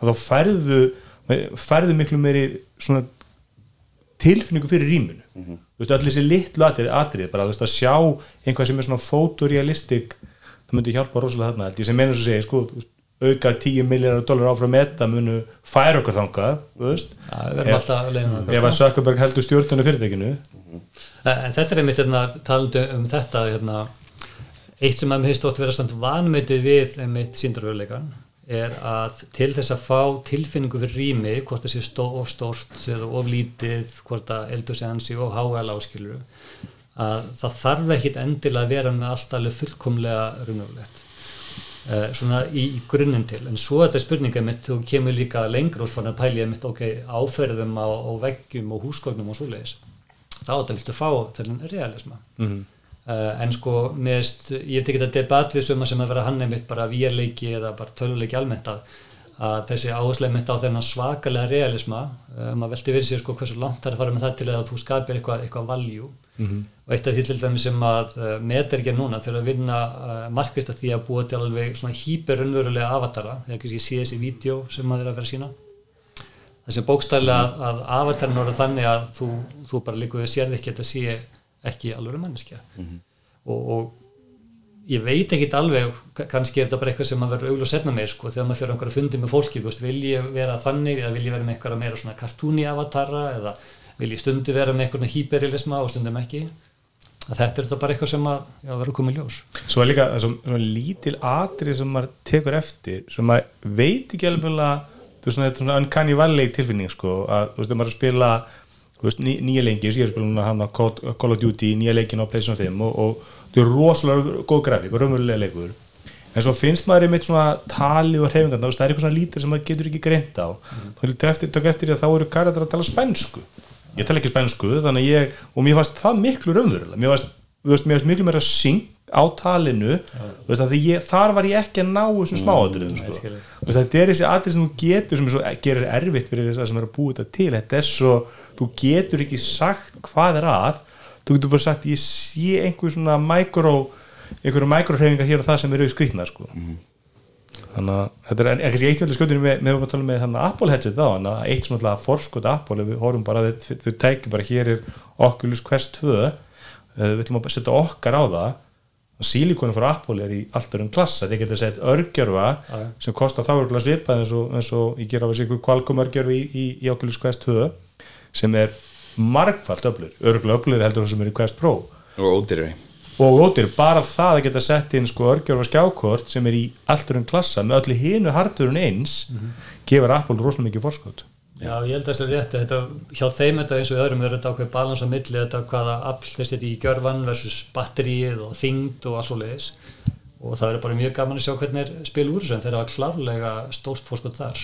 að þá færðu færðu miklu meiri svona tilfinningu fyrir rýmunu þú veist, allir þessi litlu atrið, atrið bara, þú veist, að sjá einhvað sem er svona fotorealistik það myndi hjálpa rosalega þarna, ég sem meina svo segja, sko, auka 10 miljardar dólar áfram metta munu færa okkur þangað, þú veist. Já, við verðum alltaf að leiða ef að Sökkaberg heldur stjórnuna fyrirtækinu. En þetta er einmitt hérna, talandi um þetta hérna, eitt sem að mér hefði stótt vera samt vanmetið við einmitt síndarveruleikan er að til þess að fá tilfinningu fyrir rými, hvort það sé of stórt eða of lítið, hvort að eldur sé hansi of háæla áskiluru að það þarf ekkit endilega að vera með allt alveg fullkomlega raunverulegt. Uh, svona í, í grunninn til. En svo þetta er spurninga mitt þú kemur líka lengra út fann að pælja mitt ok, áferðum á, á veggjum og húsgögnum og svoleiðis. Þá þetta viltu fá til en realisma. Mhm. Uh, en sko meðist, ég hef tekið þetta debat við suma sem að vera hann einmitt bara vírleiki eða bara töluleiki almennt að, að þessi áherslega mynd á þennan svakalega realisma, uh, maður veldi verið sér sko hversu langt það er að fara með það til að þú skapir eitthvað, eitthvað valjú og eitt af því til dæmis sem að uh, met er ekki núna til að vinna markvist að því að búa til alveg svona hýper unnverulega avatara, þegar kannski sé þessi vídeo sem maður er að vera að sína það sem bókstæðilega að, að avatarin voru þannig að þú, þú bara við sérði ekki að þetta sé ekki alveg manneskja. Og, og ég veit ekkit alveg, kannski er þetta bara eitthvað sem maður verður augljóð setna með sko, þegar maður fyrir einhverja fundi með fólki, þú veist, vil ég vera þannig eða vil ég vera með einhverja meira svona kartúni avatara eða vil ég stundu vera með einhverja hýperilisma og stundum ekki. Að þetta er þetta bara eitthvað sem að já, verður komið ljós. Svo er líka svona, lítil atrið sem maður tekur eftir sem maður veit ekki alveg að þú veist, þetta er svona uncanny valley tilfinning sko, að þú veist, maður að spila ný, nýja leiki, ég er að spila núna hann á Call of Duty, nýja leikin á PlayStation 5 og, og þetta er rosalega góð grafík og raunverulega leikur. En svo finnst maður einmitt svona tali og hreyfingarna, það er eitthvað svona lítir sem maður getur ekki greint á. Mm. þá vil eftir, eftir að þá eru karættar að tala spænsku. Ég tala ekki spænsku, þannig að ég og mér fannst það miklu raunverulega. Mér fannst, mér fannst miklu meira syng á talinu veist, ég, þar var ég ekki að ná þessum mm, smáatriðum sko. þetta er þessi atrið sem þú getur sem svo, gerir erfitt fyrir þess að sem er að búa þetta til þetta er svo, þú getur ekki sagt hvað er að þú getur bara sagt ég sé einhver svona mikro einhverju mikrohreyfingar hér og það sem eru í skrýtna sko. mm. þannig að þetta er ekki eitt veldig skjótinu með, með, með, með þannig að Apple headset þá, þannig að eitt svona forskot Apple, við horfum bara þau tækir bara hér er Oculus Quest 2 eh, við ætlum að setja okkar á það sílikonu frá Apple er í alltaf um klassa. Þið getur sett örgjörfa Aja. sem kostar þá örgulega svipað eins og, eins og ég ger á þessi kvalkom örgjörfi í, í, í Oculus Quest 2 sem er margfald öflur, örgulega öflur heldur það sem er í Quest Pro. Og ódýrri og ódýrri, bara það að geta sett inn sko örgjörfa skjákort sem er í alltaf um klassa. Með öllu hinu hardurinn eins mm -hmm. gefur Apple rosalega mikið forskot Já, ég held að það er rétt þetta, hjá þeim þetta eins og öðrum er þetta ákveð balans á milli þetta hvaða afl þessi þetta í gjörvan versus batterið og þyngd og alls og leiðis og það er bara mjög gaman að sjá hvernig er spil úr þessu en þeir hafa klárlega stórt fórskot þar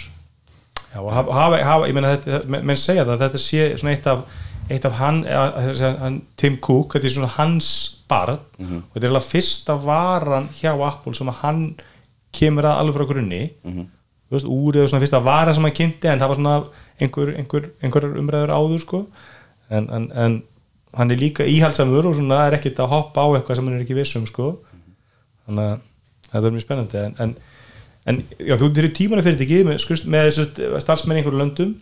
Já, og hafa, hafa, hafa ég menna þetta, menn segja það þetta sé svona eitt af, eitt af hann, hann, Tim Cook þetta er svona hans barn mm -hmm. og þetta er alveg fyrsta varan hjá Apple sem að hann kemur að alveg frá grunni mm -hmm. Veist, úr eða svona fyrsta varan sem hann kynnti en það var svona einhver, einhver, einhver umræður áður sko. En, en, en hann er líka íhaldsamur og svona er ekkit að hoppa á eitthvað sem hann er ekki vissum sko. Þannig að það er mjög spennandi. En, en, en já, þú eru tímanu fyrir þetta ekki með, með starfsmenn einhverju löndum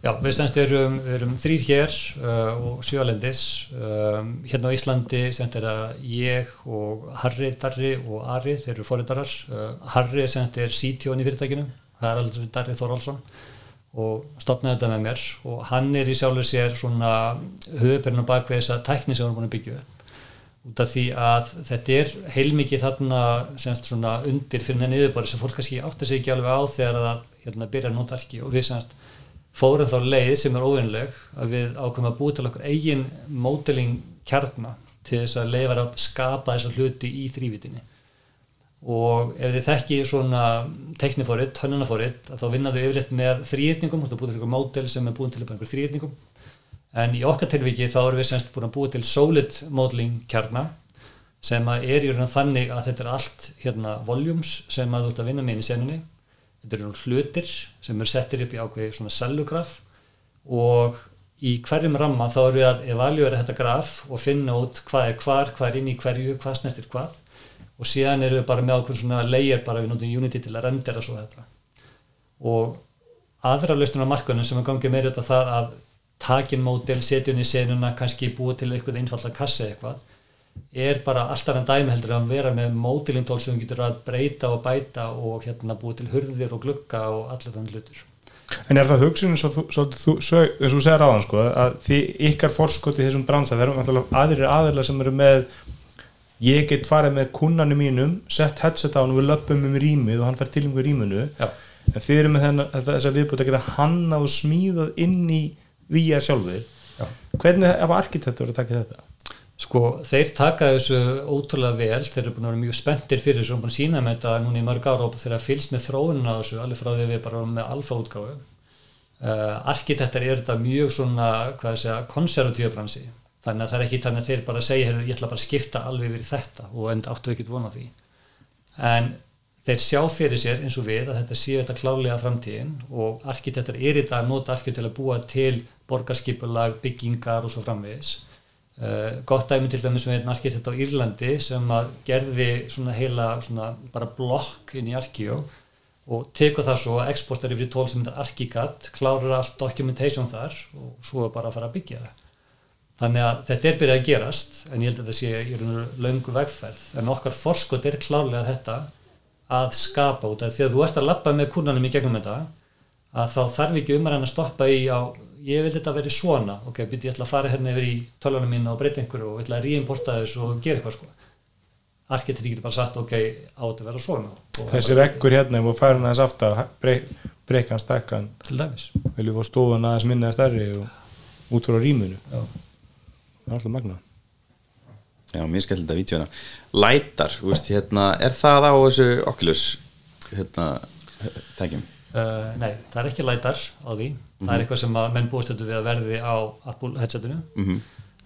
Já, við semst erum, erum þrýr hér uh, og sjöalendis. Um, hérna á Íslandi semst er að ég og Harri, Darri og Ari, þeir eru fórindarar uh, Harri semst er CTO-n í fyrirtækinu aldrei Darri Þorálsson og stopnaði þetta með mér. Og hann er í sjálfur sér svona höfubirinn á bakveg þess að tækni sem hann er búin að byggja upp. Út af því að þetta er heilmikið þarna semst svona undir fyrir henni yfirbori sem fólk kannski átt að segja ekki alveg á þegar það hérna, byrja að nota ekki og við semst fórum þá leið sem er óvinnleg að við ákveðum að búið til okkur eigin móteling kjarnar til þess að leiða að skapa þessa hluti í þrývitinni og ef þið þekki svona teknifórit, hönnunafórit þá vinnaðu yfirleitt með þrýrningum þú búið til einhver módel sem er búin til einhver þrýrningum en í okkar tilviki þá erum við semst búin að búið til solid modeling kjarnar sem er í raun þannig að þetta er allt hérna voljúms sem að þú ert að vinna með í senunni þetta eru hlutir sem er settir upp í ákveði svona sellugraf og í hverjum ramma þá erum við að evaluera þetta graf og finna út hvað er hvar, hvað er inn í hverju, hvað snertir hvað. Og síðan eru við bara með okkur svona layer bara við notum Unity til að rendera svo þetta. Og aðra lausnum á markunum sem er gangið meira út af það að takin mótil, setjun í senuna kannski búið til eitthvað einfalda kassi eitthvað er bara alltaf en dæmi heldur að vera með mótilintól sem getur að breyta og bæta og hérna búið til hurðir og glukka og allir þannig hlutur En er það hugsunum svo þú, segir á hann sko að því ykkar forskoti þessum bransa, þeir eru aðrir aðeila sem eru með ég get farið með kunnanu mínum sett headset á hann og við löpum um rýmið og hann fær til um rýminu Já. en þeir eru með þess að viðbúta að geta hannað og smíðað inn í VR sjálfur Já. hvernig ef arkitektur að taka þetta? Sko, þeir taka þessu ótrúlega vel, þeir eru búin að vera mjög spenntir fyrir þessu og búin að sína með þetta núna í mörg ára og þeir að fylgst með þróunina á þessu alveg frá því við bara varum með alfa útgáðu uh, arkitektur eru þetta mjög svona, hvað ég segja, konservatíu bransi. Þannig að það er ekki þannig að þeir bara segja ég ætla bara að skipta alveg yfir þetta og enda áttu ekkert vona því. En þeir sjá fyrir sér eins og við að þetta séu þetta klálega framtíðin og arkitektur er í dag að nota arkitekt til að búa til borgarskipulag, byggingar og svo framvegis gott dæmi til dæmis með einn arkitekt á Írlandi sem að gerði svona heila svona bara blokk inn í arkíó og tekur það svo að exportar yfir í tól sem þetta Arkigat, klárar allt documentation þar og svo bara að fara að byggja það. Þannig að þetta er byrjað að gerast en ég held að þetta sé í raun og löngu vegferð. En okkar forskot er klárlega þetta að skapa út af því að þú ert að lappa með kúrnanum í gegnum þetta að þá þarf ekki um að stoppa í á ég vil þetta veri svona. Ok, byrju ég ætla að fara hérna yfir í tölunum mín og breyta einhverju og ég ætla að reimporta þessu og gera eitthvað sko. Arkitekti getur bara sagt ok, átt að vera svona. Þessi veggur hérna ef við færum aðeins aftar breyka hann stakkan til dæmis. Við fá stofan aðeins minna stærri og út frá rýmunu Já. það er alltaf magna Já, mér skemmt þetta vítjóna Lætar, þú veist, hérna, er það á þessu Oculus hérna, tækjum? Uh, nei, það er ekki lætar á því. Það er eitthvað sem menn þetta við að verði á Apple headsetinu. Mm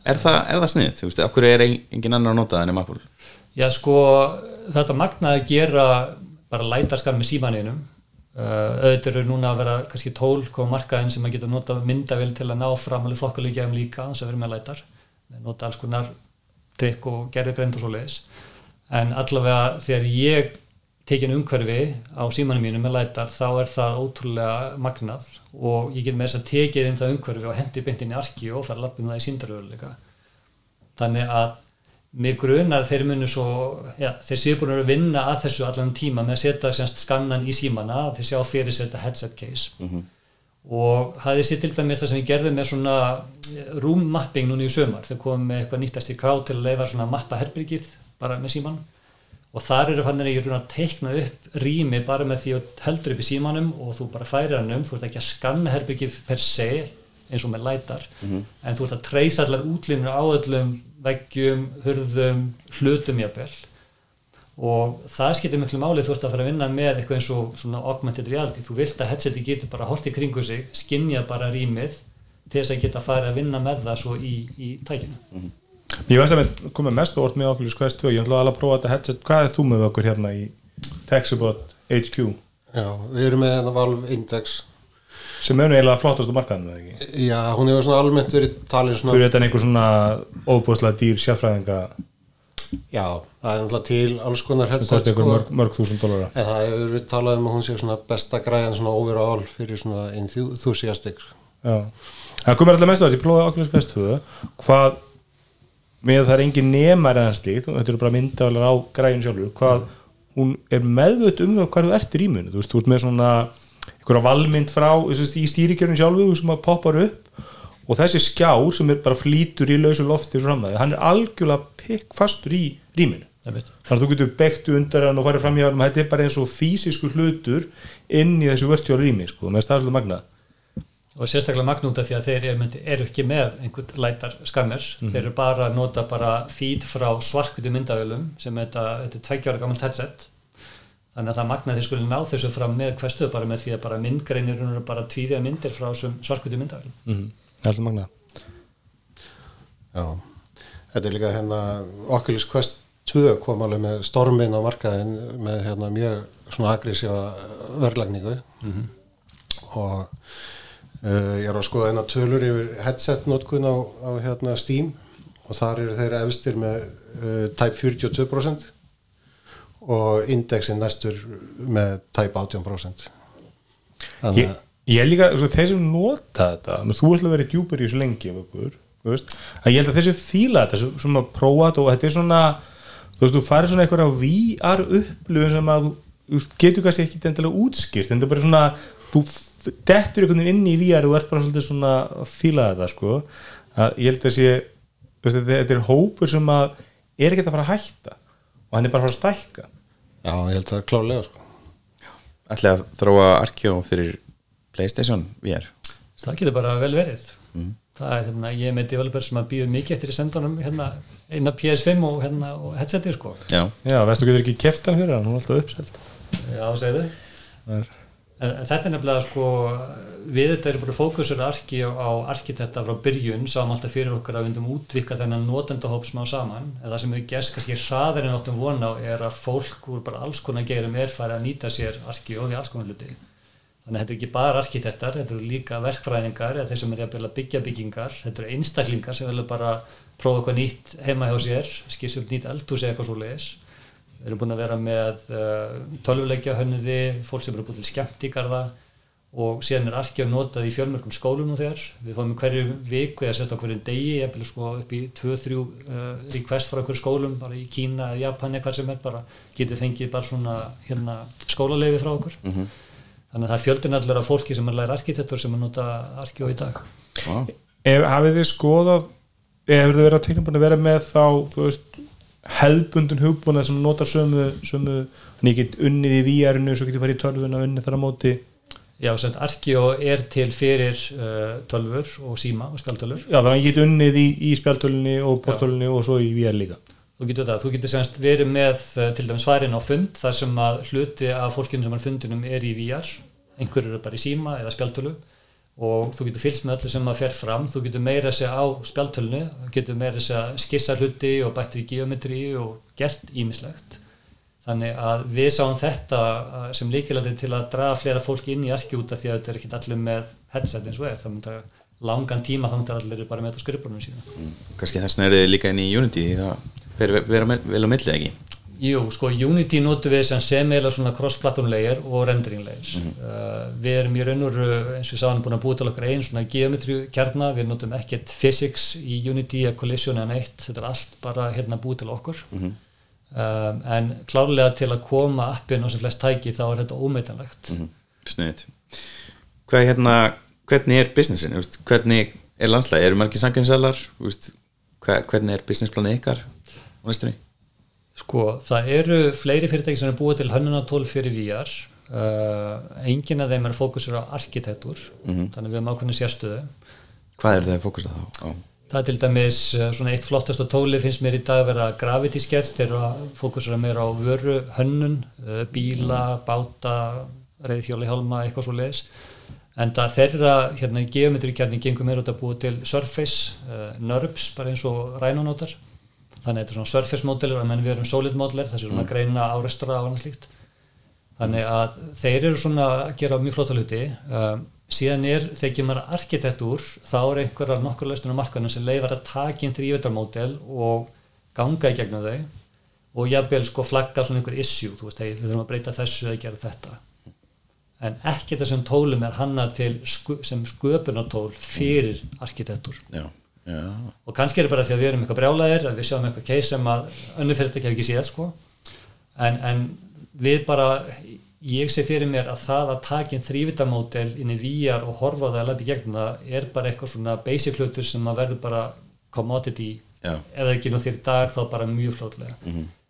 Er það, það sniðið? Þú veist, okkur er engin annar að nota það ennum Apple? Já sko, þetta magnaði að gera bara lætarskar með símaninum uh, auðvitað eru núna að vera kannski tól koma markaðin sem að geta nota myndavel til að ná fram alveg þokkalíkjum líka þess að vera með lætar nota alls konar trikk og gerði brend og svo leiðis en allavega þegar ég tekin umhverfi á símanum mínu með lætar þá er það ótrúlega magnað og ég get með þess að tekið um það umhverfi og hendi beintin í arki og fara að lappum það í síndaröðuleika þannig að mig grunar þeir munu svo já, þeir séu búin að vinna að þessu allan tíma með að setja semst skannan í símana þeir sjá fyrir sér þetta headset case. Mhm. og hafði sér til dæmis það sem ég gerði með svona room mapping núna í sömar þeir komum með eitthvað nýtt SDK til að leifa svona mappa herbyrgið bara með síman og þar eru fannir ég að teikna upp rými bara með því að heldur upp í símanum og þú bara færir hann um, þú ert ekki að skanna herbyrgið per se eins og með lætar en þú ert að treysa allar útlínur á öllum veggjum, hurðum, hlutum jafnvel. Og það skiptir miklu máli þú ert að fara að vinna með eitthvað eins og svona augmented reality, þú vilt að headseti geti bara hort í kringu sig, skinja bara rýmið til þess að geta farið að vinna með það svo í, í tækinu ég veist að við komum mest orð með Oculus Quest 2 ég ætla alveg að prófa þetta headset. Hvað er þú með okkur hérna í Texabot HQ Já, við erum með hérna Valve Index. Sem er eiginlega flottast á markaðinu eða ekki? Já, hún hefur svona almennt verið talin svona fyrir þetta einhver svona óbúðslega dýr sérfræðinga. Já, það er náttúrulega til alls konar headset kosti einhver mörg, mörg þúsund dólara en það hefur verið talað um að hún sé svona besta græðan svona overall fyrir svona enthusiastic. Já. það komur alltaf mest á þetta, ég prófaði Oculus Quest 2 hvað með það er engin nemar eða slíkt þetta eru bara myndavælar á græjun sjálfur hvað hún er meðvöld um það hvað þú ert í rýmunu, þú veist, þú ert með svona einhverja valmynd frá þess, í stýrikjörun sjálfu sem að poppar upp og þessi skjár sem er bara flýtur í lausu lofti fram að þið, hann er algjörlega pikk fastur í rýminu. Þannig að þú getur beigtu undan hann og farið fram hjá hann þetta er bara eins og fysisku hlutur inn í þessu virtuál rými sko, með staðslega magnað og sérstaklega magnúta því að þeir eru, eru ekki með einhvern lætar skammers þeir eru bara að nota bara feed frá svarkviti myndavölum sem þetta, þetta er tveggjára gammalt headset. Þannig að það magna þeir skulle ná þessu fram með hverstu bara með því að bara myndgreinir eru bara tvíðja myndir frá svarkviti myndavölum mm -hmm. það er alltaf magnað. Já, þetta er líka hérna Oculus Quest 2 kom alveg með stormin á markaðin með hérna mjög svona aggressífa verðlagningu. Og uh, ég er að skoða eina tölur yfir headset notkun á, á hérna Steam og þar eru þeir efstir með uh, type 42% og indexin næstur með type 18% þannig ég, ég er líka, sko, þeir sem nota þetta menn þú ætla að vera djúpur í þessu lengi okkur, að ég held að þessi fíla þetta, sem- sem að prófa þetta og þetta er svona þú veist, þú farir svona eitthvað VR upplifun sem að þú, getur kannski ekki endilega útskýrt, en þetta er bara svona þú dettur einhvern veginn inn í VR og þú ert bara svolítið svona að fíla þetta sko, að ég held að sé þetta, þetta er hópur sem að er ekki að fara að hætta og hann er bara að fara að stækka. Já, ég held það er klálega sko. Ætli að þróa Arkjó fyrir Playstation VR það getur bara vel verið. Það er hérna, ég er með developer sem að býður mikið eftir í sendunum hérna, eina PS5 og, hérna, og headseti sko. Já, Já, veist þú getur ekki keft hann fyrir hann, hún er alltaf uppselt. Já, segðu. Það er þetta er nefnilega sko, við þetta erum bara fókusur arki á, arkitetta frá byrjun, sáum alltaf fyrir okkur að við vindum útvika þennan notendahóp smá saman, en það sem við gerst kannski hraðar en áttum vona á er að fólk úr bara alls konar gerum er farið að nýta sér arki og því alls konar hluti. Þannig að þetta er ekki bara arkitektar, þetta eru líka verkfræðingar eða þeir sem er að byggja byggingar, þetta eru einstaklingar sem vilja bara prófa eitthvað nýtt heima hjá sér, skissa upp nýtt eldhús eða eitthvað svo leiðis. Við erum búin að vera með uh, tölvuleikja hönniði, fólk sem eru búin til skemmtíkarða og síðan er arkjaf notað í fjölmörgum skólum nú þegar. Við fáum hverju viku eða sérstaklega hverju degi, ég vil sko upp í 2-3 uh, request frá einhverju skólum, bara í Kína eða Japani eða hvað sem er, bara getur fengið bara svona hérna, skólaleifi frá okkur. Mm -hmm. Þannig að það er fjöldin allir af fólki sem er læri arkitektur sem er nota arkjaf í dag. ah. Ef hafið þið skoðað ef þið verið að tekna búin að vera með þá þú veist, hefðbundun hugbúna sem notar sömu, sömu en ég get unnið í VR-inu svo get ég farið í tölvuna og unnið þar á móti. Já, sem Arkeo er til fyrir uh, tölfur og síma og spjaldtölfur. Já, þannig að ég get unnið í, í spjaltölunni og portölunni og svo í VR líka. Þú getur það, þú getur semst verið með uh, til dæmis farin á fund þar sem að hluti af fólkinu sem er fundinum er í VR, einhverju eru bara í síma eða spjaldtölu og þú getur fylgst með öllu sem að fer fram, þú getur meira að segja á spjaldtölunni, þú getur meira að segja skissa hluti og bætt við geometri og gert ímislegt. Þannig að við sáum þetta uh, sem líkilæti til að draga flera fólk inn í arki út af því að þetta er ekki allir með headset eins og er, myndi að langan tíma þá myndi allir bara með þetta skrifbórnum síðan. kannski þess vegna er þið líka inn í Unity það fer vel á milli ekki Jú, sko Unity notum við sem sem eða svona cross-platform layer og rendering layers. uh, við erum í raun og veru, eins og við sáum búin að búið til okkar einn svona geometri kjarna, við notum ekkert physics í Unity eða collision eða neitt, þetta er allt bara hérna búið til okkur. um, en klárlega til að koma appin og sem flest tæki þá er þetta ómeitanlegt. sniðið hvað er hérna, hvernig er businessin, hvernig er landslæði, eru margir samkjömsalar hvernig er businessplanið ykkar á næstunni Sko, það eru fleiri fyrirtæki sem er búið til hönnunatól fyrir VR uh, enginn af þeim er fókusur á arkitektur þannig að við erum ákveðinu sérstöðu. Hvað er það að fókusa þá? Á? Það er til dæmis uh, svona eitt flottasta tóli finnst mér í dag að vera Gravity Sketch þeir eru að meira á vöru hönnun, uh, bíla, báta reyðhjóli hjálma, eitthvað svo leiðis en það þeirra hérna í geometríkjarni gengur meira út að búa til Surface, uh, NURBS bara eins og Rhino-nótar þannig að þetta er svona Surface módelir og menn við erum Solid módelir þessi svona greina áreistra og annað slíkt. Þannig að þeir eru svona að gera mjög flotta hluti. Um, síðan er, þegar kemur arkitektúr þá er einhverjar nokkur lausnum á markanum sem leifar að taka inn þrývöldarmódel og ganga í gegnum þau og jafnvel sko flagga svona einhver issue, þú veist, hey, við þurfum að breyta þessu eða gera þetta. En ekki þessum tólum er hanna til sku, sem sköpunartól fyrir arkitektúr já, já, og kannski er það bara því að við erum eitthvað brjálæðir að við sjáum eitthvað case sem að önnur fyrirtæki hef ekki séð sko. En, en við bara ég sé fyrir mér að það að taka inn þrývitamódel inn í VR og horfa það að lepi gegnum það er bara eitthvað svona basic hlutur sem að verður bara commodity. Já. ef það ekki nú þér í dag þá bara mjög flótlega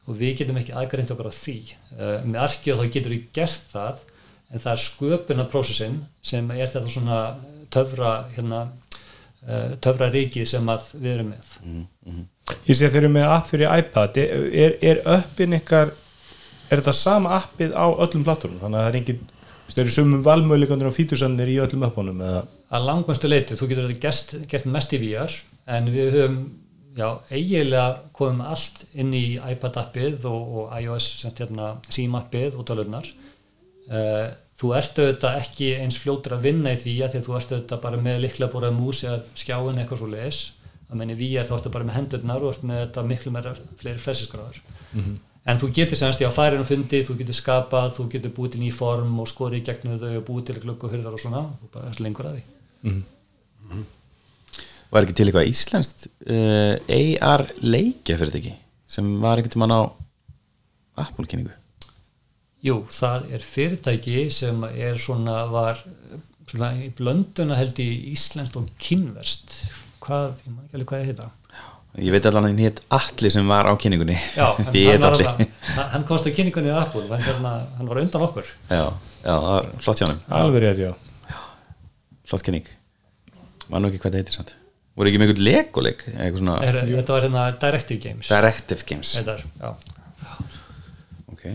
og við getum ekki aðgærind okkur á því. Uh, með arkið þá getur við gert það en það er sköpunarprósessin sem er þetta svona töfra hérna, töfra ríki sem að við erum með. Ég sé að þeir eru með app fyrir iPad. Er, er, uppin ykkar er þetta sama appið á öllum platformum? Þannig að það er engin þeir eru sumum valmöðleikandur og fítursannir í öllum appunum eða? Að langmæstu leiti, þú getur þetta gert, gert mest í VR en við höfum já, eiginlega komum allt inn í iPad appið og, og iOS sem hérna SIM appið og tölurnar uh, þú ert auðvitað ekki eins fljótur að vinna í því að því að þú ert auðvitað bara með likla búrað mús eða skjáin eitthvað svo leis að menni VR þá ertu bara með hendurnar og ert með þetta miklu meira fleiri flesiskráður en þú getur semst í á færinu fundi þú getur skapað, þú getur búið til ný form og skorið gegnum þau og búið til glugg og hurðar og svona og bara er lengur að því. Var ekki til eitthvað íslenskt uh, AR leikja fyrir þetta ekki sem var einhvern tímann á Apple kynningu Jú, það er fyrirtæki sem er svona, var svona í blönduna held í íslenskt og kynverst hvað, ég maður ekki alveg hvað ég heita. Ég veit að hann hétt Atli sem var á kynningunni. Já, hann, heit var Atli. alltaf, hann, hann komst á kynningunni í Apple, hann, hérna, hann var undan okkur. Já, já, það var flott hjá hann alveg rétt, já. Flott kynning. Var nú ekki hvað það heitir samt. Voru ekki með einhvern legoleik eitthvað svona? Er, Þetta var hérna Directive Games. Directive Games. Þetta er, já. Ok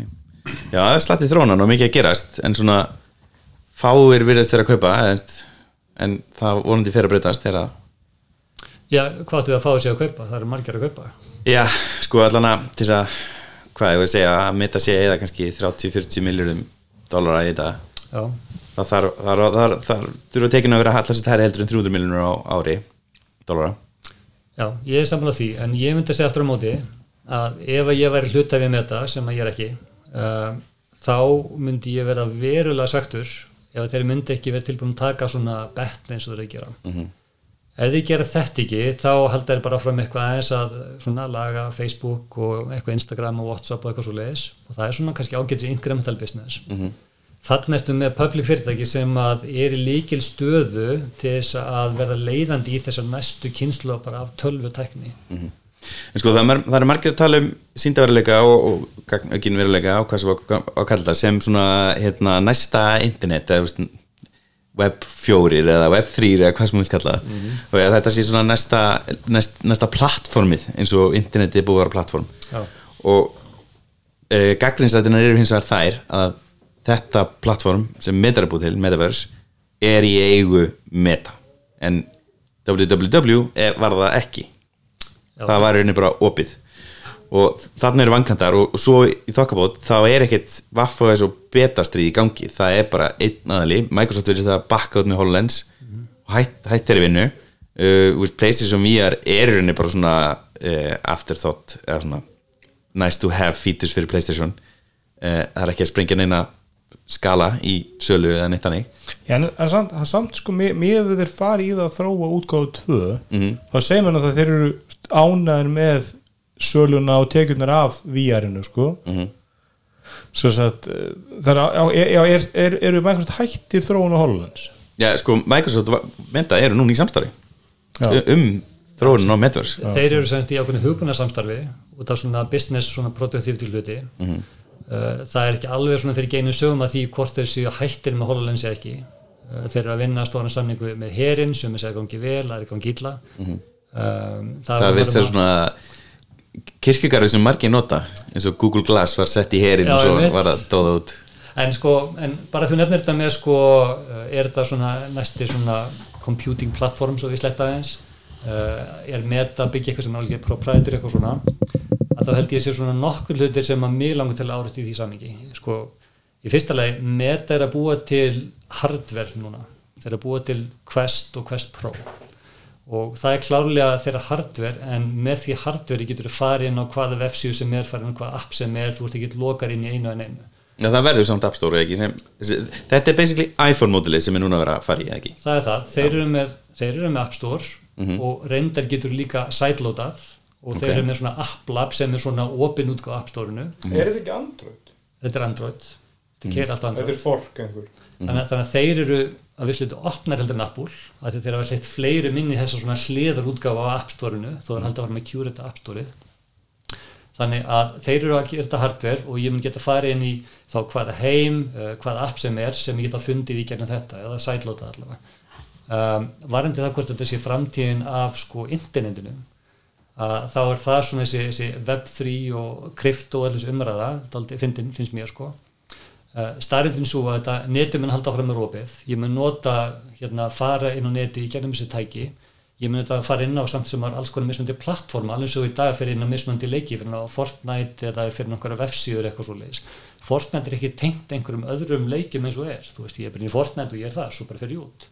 já, það er slattið þrónan og mikið að gerast en svona fáir virðast vera að kaupa en, en það vonandi fyrir að breytast þegar Já, hvað áttu við að fá þessi að kaupa? Það eru margir að kaupa. Já, sko allan að til þess að, hvað ég voru að segja að meta sé eða kannski 30-40 miljórum dólarar í þetta. Já, það þarf þar, þar, þar, þurfa tekin að vera allast þetta heldur en 300 miljónur á ári dólara já, ég er sammála því en ég myndi að segja aftur á móti að ef að ég væri hlutafið með þetta sem að ég er ekki uh, þá myndi ég vera verulega svektur ef þeir myndi ekki vera tilbúin að taka svona bett eins og þeir gera. Mhm. ef þið gera þetta ekki þá halda þeir bara fram eitthvað aðeins að svona laga Facebook og eitthvað Instagram og Whatsapp og eitthvað svo leiðis og það er svona kannski ágætis incremental business. Mhm. þannig ertu með public fyrirtæki sem að er í líkil stöðu til þess að verða leiðandi í þessar næstu kynslu bara af tölvu tækni en sko það, er það er margir að tala um síndaveruleika og, og gagginveruleika og hvað sem að kalla það sem svona hérna, næsta internet eða veist, web 4 eða web 3 eða hvað sem við kalla það og að þetta sé svona næsta, næst, næsta plattformið eins og internetið er búið að vera plattform Já. og e, gaglinsrættinar eru hins vegar þær að þetta plattform sem Meta er búið til, Metaverse er í eigu Meta en www er, var það ekki. Það var rauninni bara opið. Og þannig eru vankantar og, og svo í þokkabót þá er ekkert vaff og þessu betastrið í gangi. Það er bara einn aðali Microsoft verður þetta bakka út með HoloLens og hætt, hætt þeirri vinnu. Uh, with PlayStation VR er í rauninni bara svona uh, afterthought eða svona nice to have features fyrir PlayStation. Uh, það er ekki að sprengja neina skala í sölu eða neitt hannig Já, en það er samt, það samt sko, mér við þeir fari í það að þróa útgáðu tvö Mhm. þá segir mann að það þeir eru ánæður með söluna og tekjurnar af VR-inu sko. Mhm. svo að eh, er, já, já, er, er, eru Microsoft hættir þróun á HoloLens? Já, sko, Microsoft og Meta eru núna í samstarfi. Já. um þróunin á Metaverse þeir eru semst í ákveðinu hugbúna samstarfi út af svona business, svona productivity hluti. Mhm. uh, það er ekki alveg svona fyrir geinu sögum að því hvort þeir séu hættir með HoloLens eða ekki. Uh, þeir eru að vinna stóran samningu með herin sem er segja gangi vel, það er gangi illa um, Mhm. það virðist vera svona kirkjugarður sem margir nota eins og Google Glass var sett í herin og svo einmitt. var það dóða út en sko, en bara þú nefnir þetta með sko, uh, er þetta svona næsti svona computing platform svo við sletta aðeins uh, er meta að byggja eitthvað sem er alveg proprietary eitthvað svona að þá held ég sér svona nokkur hlutir sem að mig langar til að árið í því samingi sko, í fyrsta lagi meta er að búa til hardware núna þeir eru að búa til Quest og Quest Pro og það er klárlega þeirra hardware en með því hardware getur þú farið inn á hvaða vefsíu sem er farið inn á hvaða app sem er, þú ert ekki lokar inn í einu en einu. Já, það verður samt App Store ekki sem, þetta er basically iPhone mótilið sem er núna að vera að fara í ekki? Það er það, þeir eru með, þeir eru með App Store og reyndar getur líka sideloadað og þeir Ok. eru með svona App Lab sem er svona opin út á App Store-unu Er þetta ekki Android? þetta er Android, þetta mm. alltaf Android Þetta er fork einhver. Þannig, að- þannig að þeir eru að visslutu opnar heldur en Apple að þeir hafa hlitt fleiri minni þessar svona hliðar útgáfa á App Store-unu þó er haldið að vera með Curate App Store-ið. Þannig að þeir eru að gera þetta hardware og ég mun geta farið inn í þá hvaða heim, uh, hvaða app sem er sem ég geta fundið í gegnum þetta eða sideloadað allavega. Um, varandi það hvort þetta sé framtíðin af sko internetinu að þá er það svona þessi, þessi web3 og krypto og allir þessi umræða fyndin, finnst mér sko starrindin svo að þetta neti mun halda fram með rópið, ég mun nota hérna fara inn á neti í gegnum þessi tæki. Ég mun þetta fara inn á samt sem er alls konar mismöndi plattforma, alveg svo í dag fyrir inn á mismöndi leiki, fyrir inn á Fortnite eða fyrir nokkara vefsíður eitthvað svo leiðis Fortnite er ekki tengt einhverjum öðrum leikjum eins og er, þú veist, ég er bara í Fortnite og ég er það, svo bara fyrir ég út.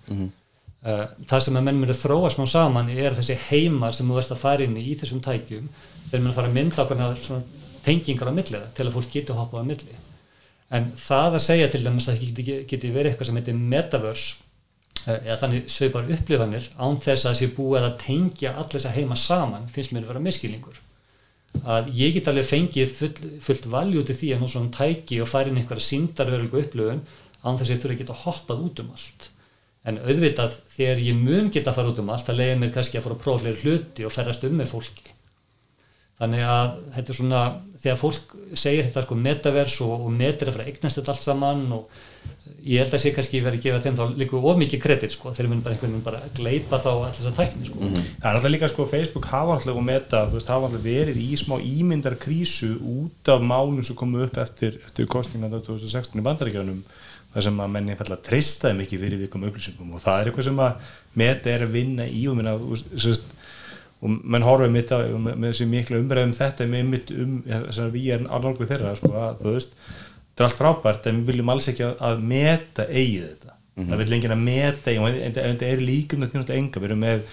Uh, það sem að menn munu þróa smá saman er þessi heimar sem þú veist að fara inn í í þessum tækjum. Þeir munu fara að mynda tengingar á milli það til að fólk geti hoppað á milli en það að segja til dæmis að það geti, geti verið eitthvað sem heitir metaverse eh, eða þannig svipar upplifanir án þess að sé búið að tengja allir þessa heima saman finnst mér að vera miskilningur að ég get alveg fengið full, fullt valjú til því að nú svona tæki og fara inn einhverja síndarverulgu upplifun án þess að ég þurfa að geta hoppað út um allt. En auðvitað þegar ég mun geta að fara út um allt að leiða mér kannski að fara að prófa fleiri hluti og ferðast um með fólki þannig að þetta er svona þegar fólk segir þetta sko metaverse og, og metir að fara að eignast þetta allt saman og ég held að sé kannski verið að gefa þeim þá líka of mikið kredit sko þeir mun bara einhvern veginn bara gleipa þá allir þessa tækni sko. Það er náttúrulega líka sko Facebook hafa alltaf og meta, þú veist, hafa alltaf verið í smá ímyndar krísu út af málum sem komu upp eftir, eftir kostningan 2016 í bandaríkjánum þar sem að menni falla þeim ekki fyrir viðkom upplýsingum og það er eitthvað sem að meta er að vinna í og minna sérst, og menn horfum mitt á með, með þessi miklu umræðum þetta með mitt um þess að við erum alveg þeirra sko, að, þú veist, þetta er allt frábært en við viljum alls ekki að, að meta eigið þetta, það vil lengið að meta eigið, en þetta er líkum með þjónustu enga, við erum með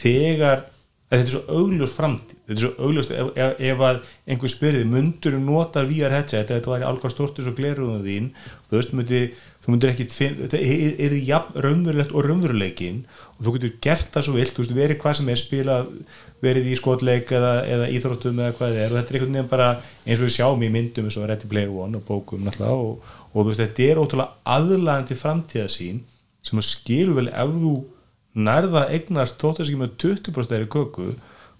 þegar að þetta er svo augljós framtíð. Þetta er svo augljóst ef, ef, ef að einhver spyrði, mundur þú notar VR headset? Þetta var alveg stortur svo gleruðum þín. Þú veist, myndi, þú myndir ekki þetta er, er jafn raunverulegt og raunveruleikin og þú getur gert það svo vilt, þú veist, verið hvað sem er spilað, verið í skotleik eða, eða íþróttum eða hvað það er og þetta er einhvern veginn bara eins og við sjáum í myndum eins og Ready Player One og bókum náttúrulega og, og þú veist, þetta er ótrúlega aðlagandi framtíðasín sem að skilur vel ef þú nærða eignast tóttarski með 20% þeirri köku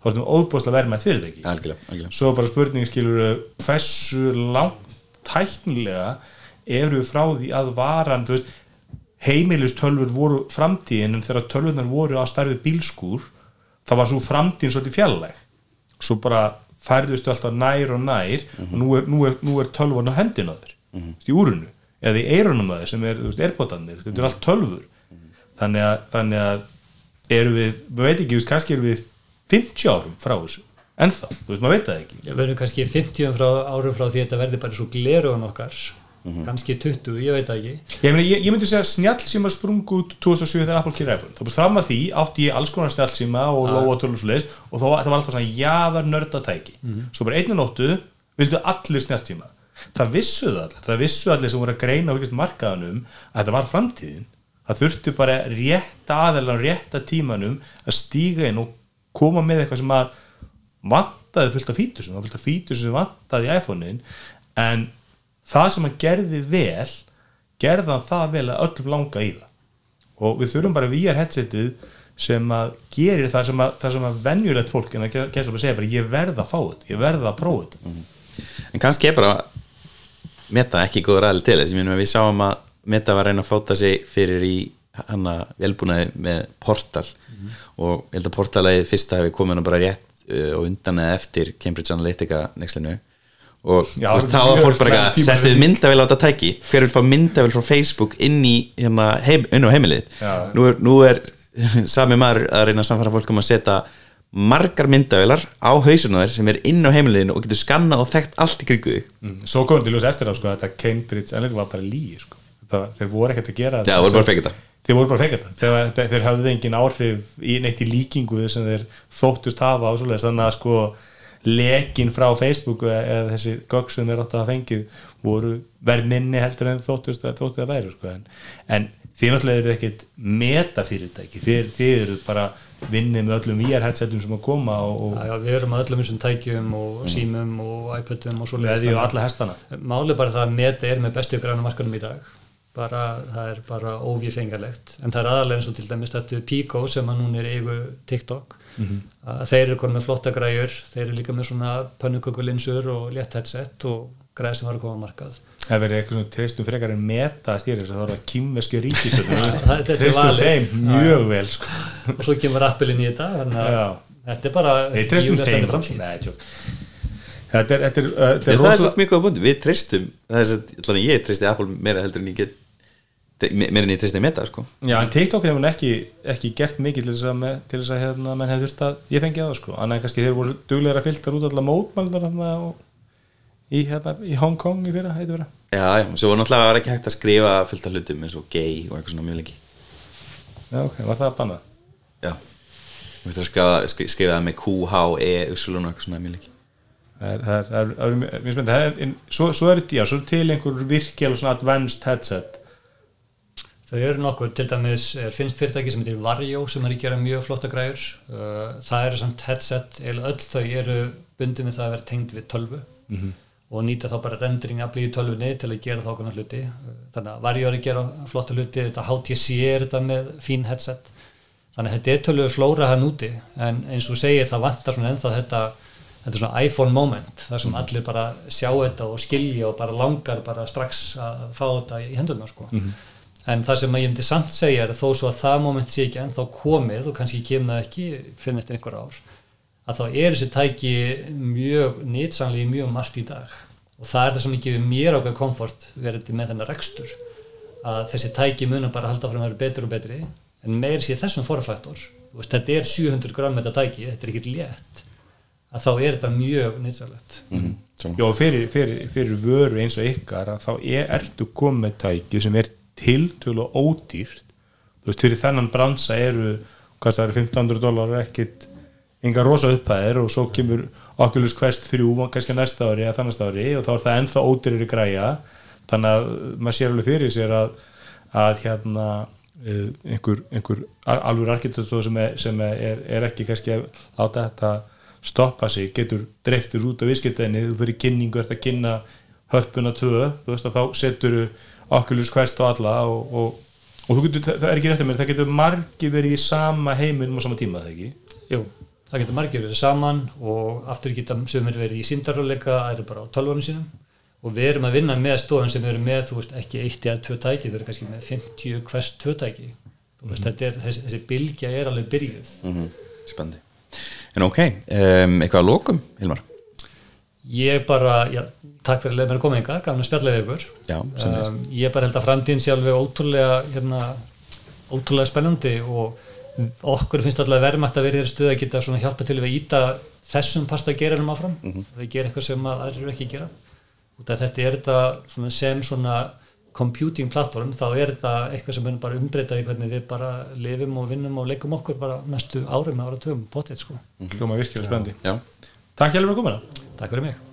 þá er þetta óbúslega verðmætt algjörlega, algjörlega. svo bara spurning skilur hversu langt tæknilega eru frá því að varan þú veist, heimilistölfur voru framtíðin en þegar tölvunar voru á starfi bílskúr þá var svo framtíðin svolítið fjallæg svo bara færðustu alltaf nær og nær og nú er, nú er, nú er tölvun á hendin á þér mm -hmm. í úrunu eða í eirunum á þér sem er, erbótanir þetta er allt tölfur þannig að, þannig að erum við, við veit ekki, kannski erum við 50 árum frá þessu ennþá, þú veist, maður veit það ekki. Við verðum kannski 50 frá, árum frá því að þetta verði bara svo gleruðan okkar kannski 20, ég veit það ekki. Ég, meni, ég, ég myndi segja snjall sem að sprungu út 2007 þegar Apple kýr iPhone. Þá bara fram að því átti ég alls konar snjall sem og Ah. lóa tölur og svo leiðis og þá, það var alltaf svona jaðar nördatæki. Svo bara einu nóttu vildu allir snjall það vissu það allir, það vissu allir sem voru að greina á markaðanum að þetta var framtíðin. Það þurftu bara rétta aðelan rétta tímanum að stíga inn og koma með eitthvað sem að vantaði fullt af fítusum fullt af fítusum sem vantaði í iPhone-in. En það sem hann gerði vel gerði hann það vel að öllum langa í það. Og við þurfum bara VR headsetið sem að gerir það sem að, það sem að venjulegt fólk en að gæsa að segja bara ég verð að fá þetta, ég verð að prófa þetta. En kannski er bara meta ekki góður aðli til þess. Að við sáum að meta var að reyna að fóta sig fyrir í hana velbúnaði með portal. Og ég held að portalagið fyrsta hefði komið nú bara rétt uh, og undan eða eftir Cambridge Analytica nexlinu og Já, veist, þá var fólk bara að setja myndavel á þetta tæki. Hver vil fá myndavel frá Facebook inn í hérna, heim, inn á heimilið? Já. nú er, nú er sami maður að reyna að samfara fólk um að setja margar myndavelar á hausuna þér sem er inn á heimiliðinu og getur skannað og þekkt allt í krigu mm. svo komum til ljós eftir á sko, þetta Cambridge Analytica var bara líi sko. það, þeir voru ekkert að gera Já, það voru bara að feka þetta. Þeir voru bara þetta. Þeir, þeir, þeir hafði engin áhrif í neitt í líkingu sem þeir þóttust hafa á þannig að sko lekin frá Facebook eða, þessi gögg sem þeir áttu að hafa fengið voru verð minni heldur en þóttust að þóttust að væri sko. en, en þið náttúrulega eru ekkit metafyrirtæki. Þið, þið eru bara vinnið með öllum VR headsetum sem að koma og, og Já, já, við erum að öllum þessum tækjum og símum og iPadum og svo Málið er bara það að meta er með bestu græna markanum í dag bara, það er bara óvífengalegt en það er aðalega eins og til dæmis þetta Pico sem að núna er eigu TikTok. Að þeir eru konið með flotta græjur þeir eru líka með svona pönnukökulinsur og létt headset og græð sem var að koma á markað. Það verður eitthvað svona treystum frekar en meta að stýra þess að það er að kýmveski ríkistöðum þetta er treystum þeim mjög vel sko. og svo kemur Apple inn í þetta þannig að þetta er bara. Nei. Þetta er, þetta er, uh, þetta er það er rosalega svolítið mjög góða búndi, við er svo, allan ég treysti Apple meira heldur en ég get meira en ég treysti Meta sko. Já, en TikTok hefur ekki, ekki gert mikið til þess að, með, til þess að hérna, menn hefur þurft að ég fengi það sko, annað kannski þeir voru duglegar að fylta út allar mótmælnar hérna, í, hérna, í Hong Kong í fyrra, heitir vera já, já, svo var náttúrulega ekki hægt að skrifa fullt af hlutum eins og gay og eitthvað svona mjög lengi. Já, ok, var það að banna? já, við þurfum að skrifa, skri- skrifa það með Q, H, E, Það er, er, en, svo, svo er þetta, já, svo er til einhver virkilega svona advanced headset. Þau eru nokkur, til dæmis er finnst fyrirtæki sem heitir Varjo sem er að gera mjög flotta græjur. Uh, það eru samt headset, eða öll þau eru bundið með það að vera tengd við tölvu og nýta þá bara rendering aflið í tölvunni til að gera þá konar hluti. Uh, þannig að Varjo er að gera flotta hluti þetta HTC er þetta með fín headset. Þannig að þetta er tölvu flóra hann úti en eins og segir það vantar svona ennþá þetta þetta er svona iPhone moment þar sem allir bara sjá þetta og skilja og bara langar bara strax að fá þetta í hendurna sko. En það sem ég myndi samt segja er að þó svo að það moment sé ekki ennþá komið og kannski kemur það ekki fyrir eftir einhver ár að þá er þessi tæki mjög nýtsanlega mjög margt í dag. Og það er það sem ekki við mér ákveð komfort verið með þennar rekstur að þessi tæki munum bara halda frá að vera betur og betri en meir sér þessum forfaktor. Þetta er 700 gram þetta tæki, þetta er ekki létt að þá er þetta mjög nýtsalegt mm Já, fyrir, fyrir, fyrir vöru eins og ykkar að þá er, ertu komið með tæki sem er tiltölu ódýrt. Þú veist, fyrir þennan bransa eru hvað það eru 1500 dólar ekkit enga rosa upphæðir og svo kemur Oculus Quest 3 kannski næsta ári eða þannast ári og þá er það ennþá ódýrir græja. Þannig að maður sér alveg fyrir sér að, að hérna uh, einhver, einhver al- alveg arkitektur sem, er, sem er, er ekki kannski að láta þetta stoppa sig, getur dreiftur út af viðskiptæðinni, þú fyrir kynningu ert að kynna hörpuna 2, þú veist að þá setur Oculus Quest á alla og, og, og þú getur, það er ekki rétt að mér það getur margi verið í sama heiminum á sama tíma, það ekki? Jú, það getur margir verið saman og aftur geta sumir verið í síndaruleika það eru bara á tölvunum sínum. Og við erum að vinna með stofun sem eru með þú veist, ekki eitt eða tvö tæki, þau eru kannski með 50 hvers tvö tæki. Þú veist, þetta er, þessi, þessi bylgja er alveg byrjuð. Spennandi En ok, um, eitthvað að lokum, Hilmar? ég bara, já, takk fyrir að leið mér að koma enga, gafna spjalla við ykkur Já, um, ég bara held að framtíðin sé alveg ótrúlega hérna, ótrúlega spennandi og okkur finnst alltaf verðmætt að vera í þér stuð að geta svona hjálpa til við að íta þessum pasta geranum áfram Mhm. við gera eitthvað sem að aðrir eru ekki að gera af þetta er þetta sem svona computing platform þá er þetta eitthvað sem mun bara umbreyta í hvernig við bara lifum og vinnum og leikum okkur bara næstu árum ára tögum potið sko. Hljóma virkilega spennandi. Já, Takk hjálfur að koma Takk fyrir mig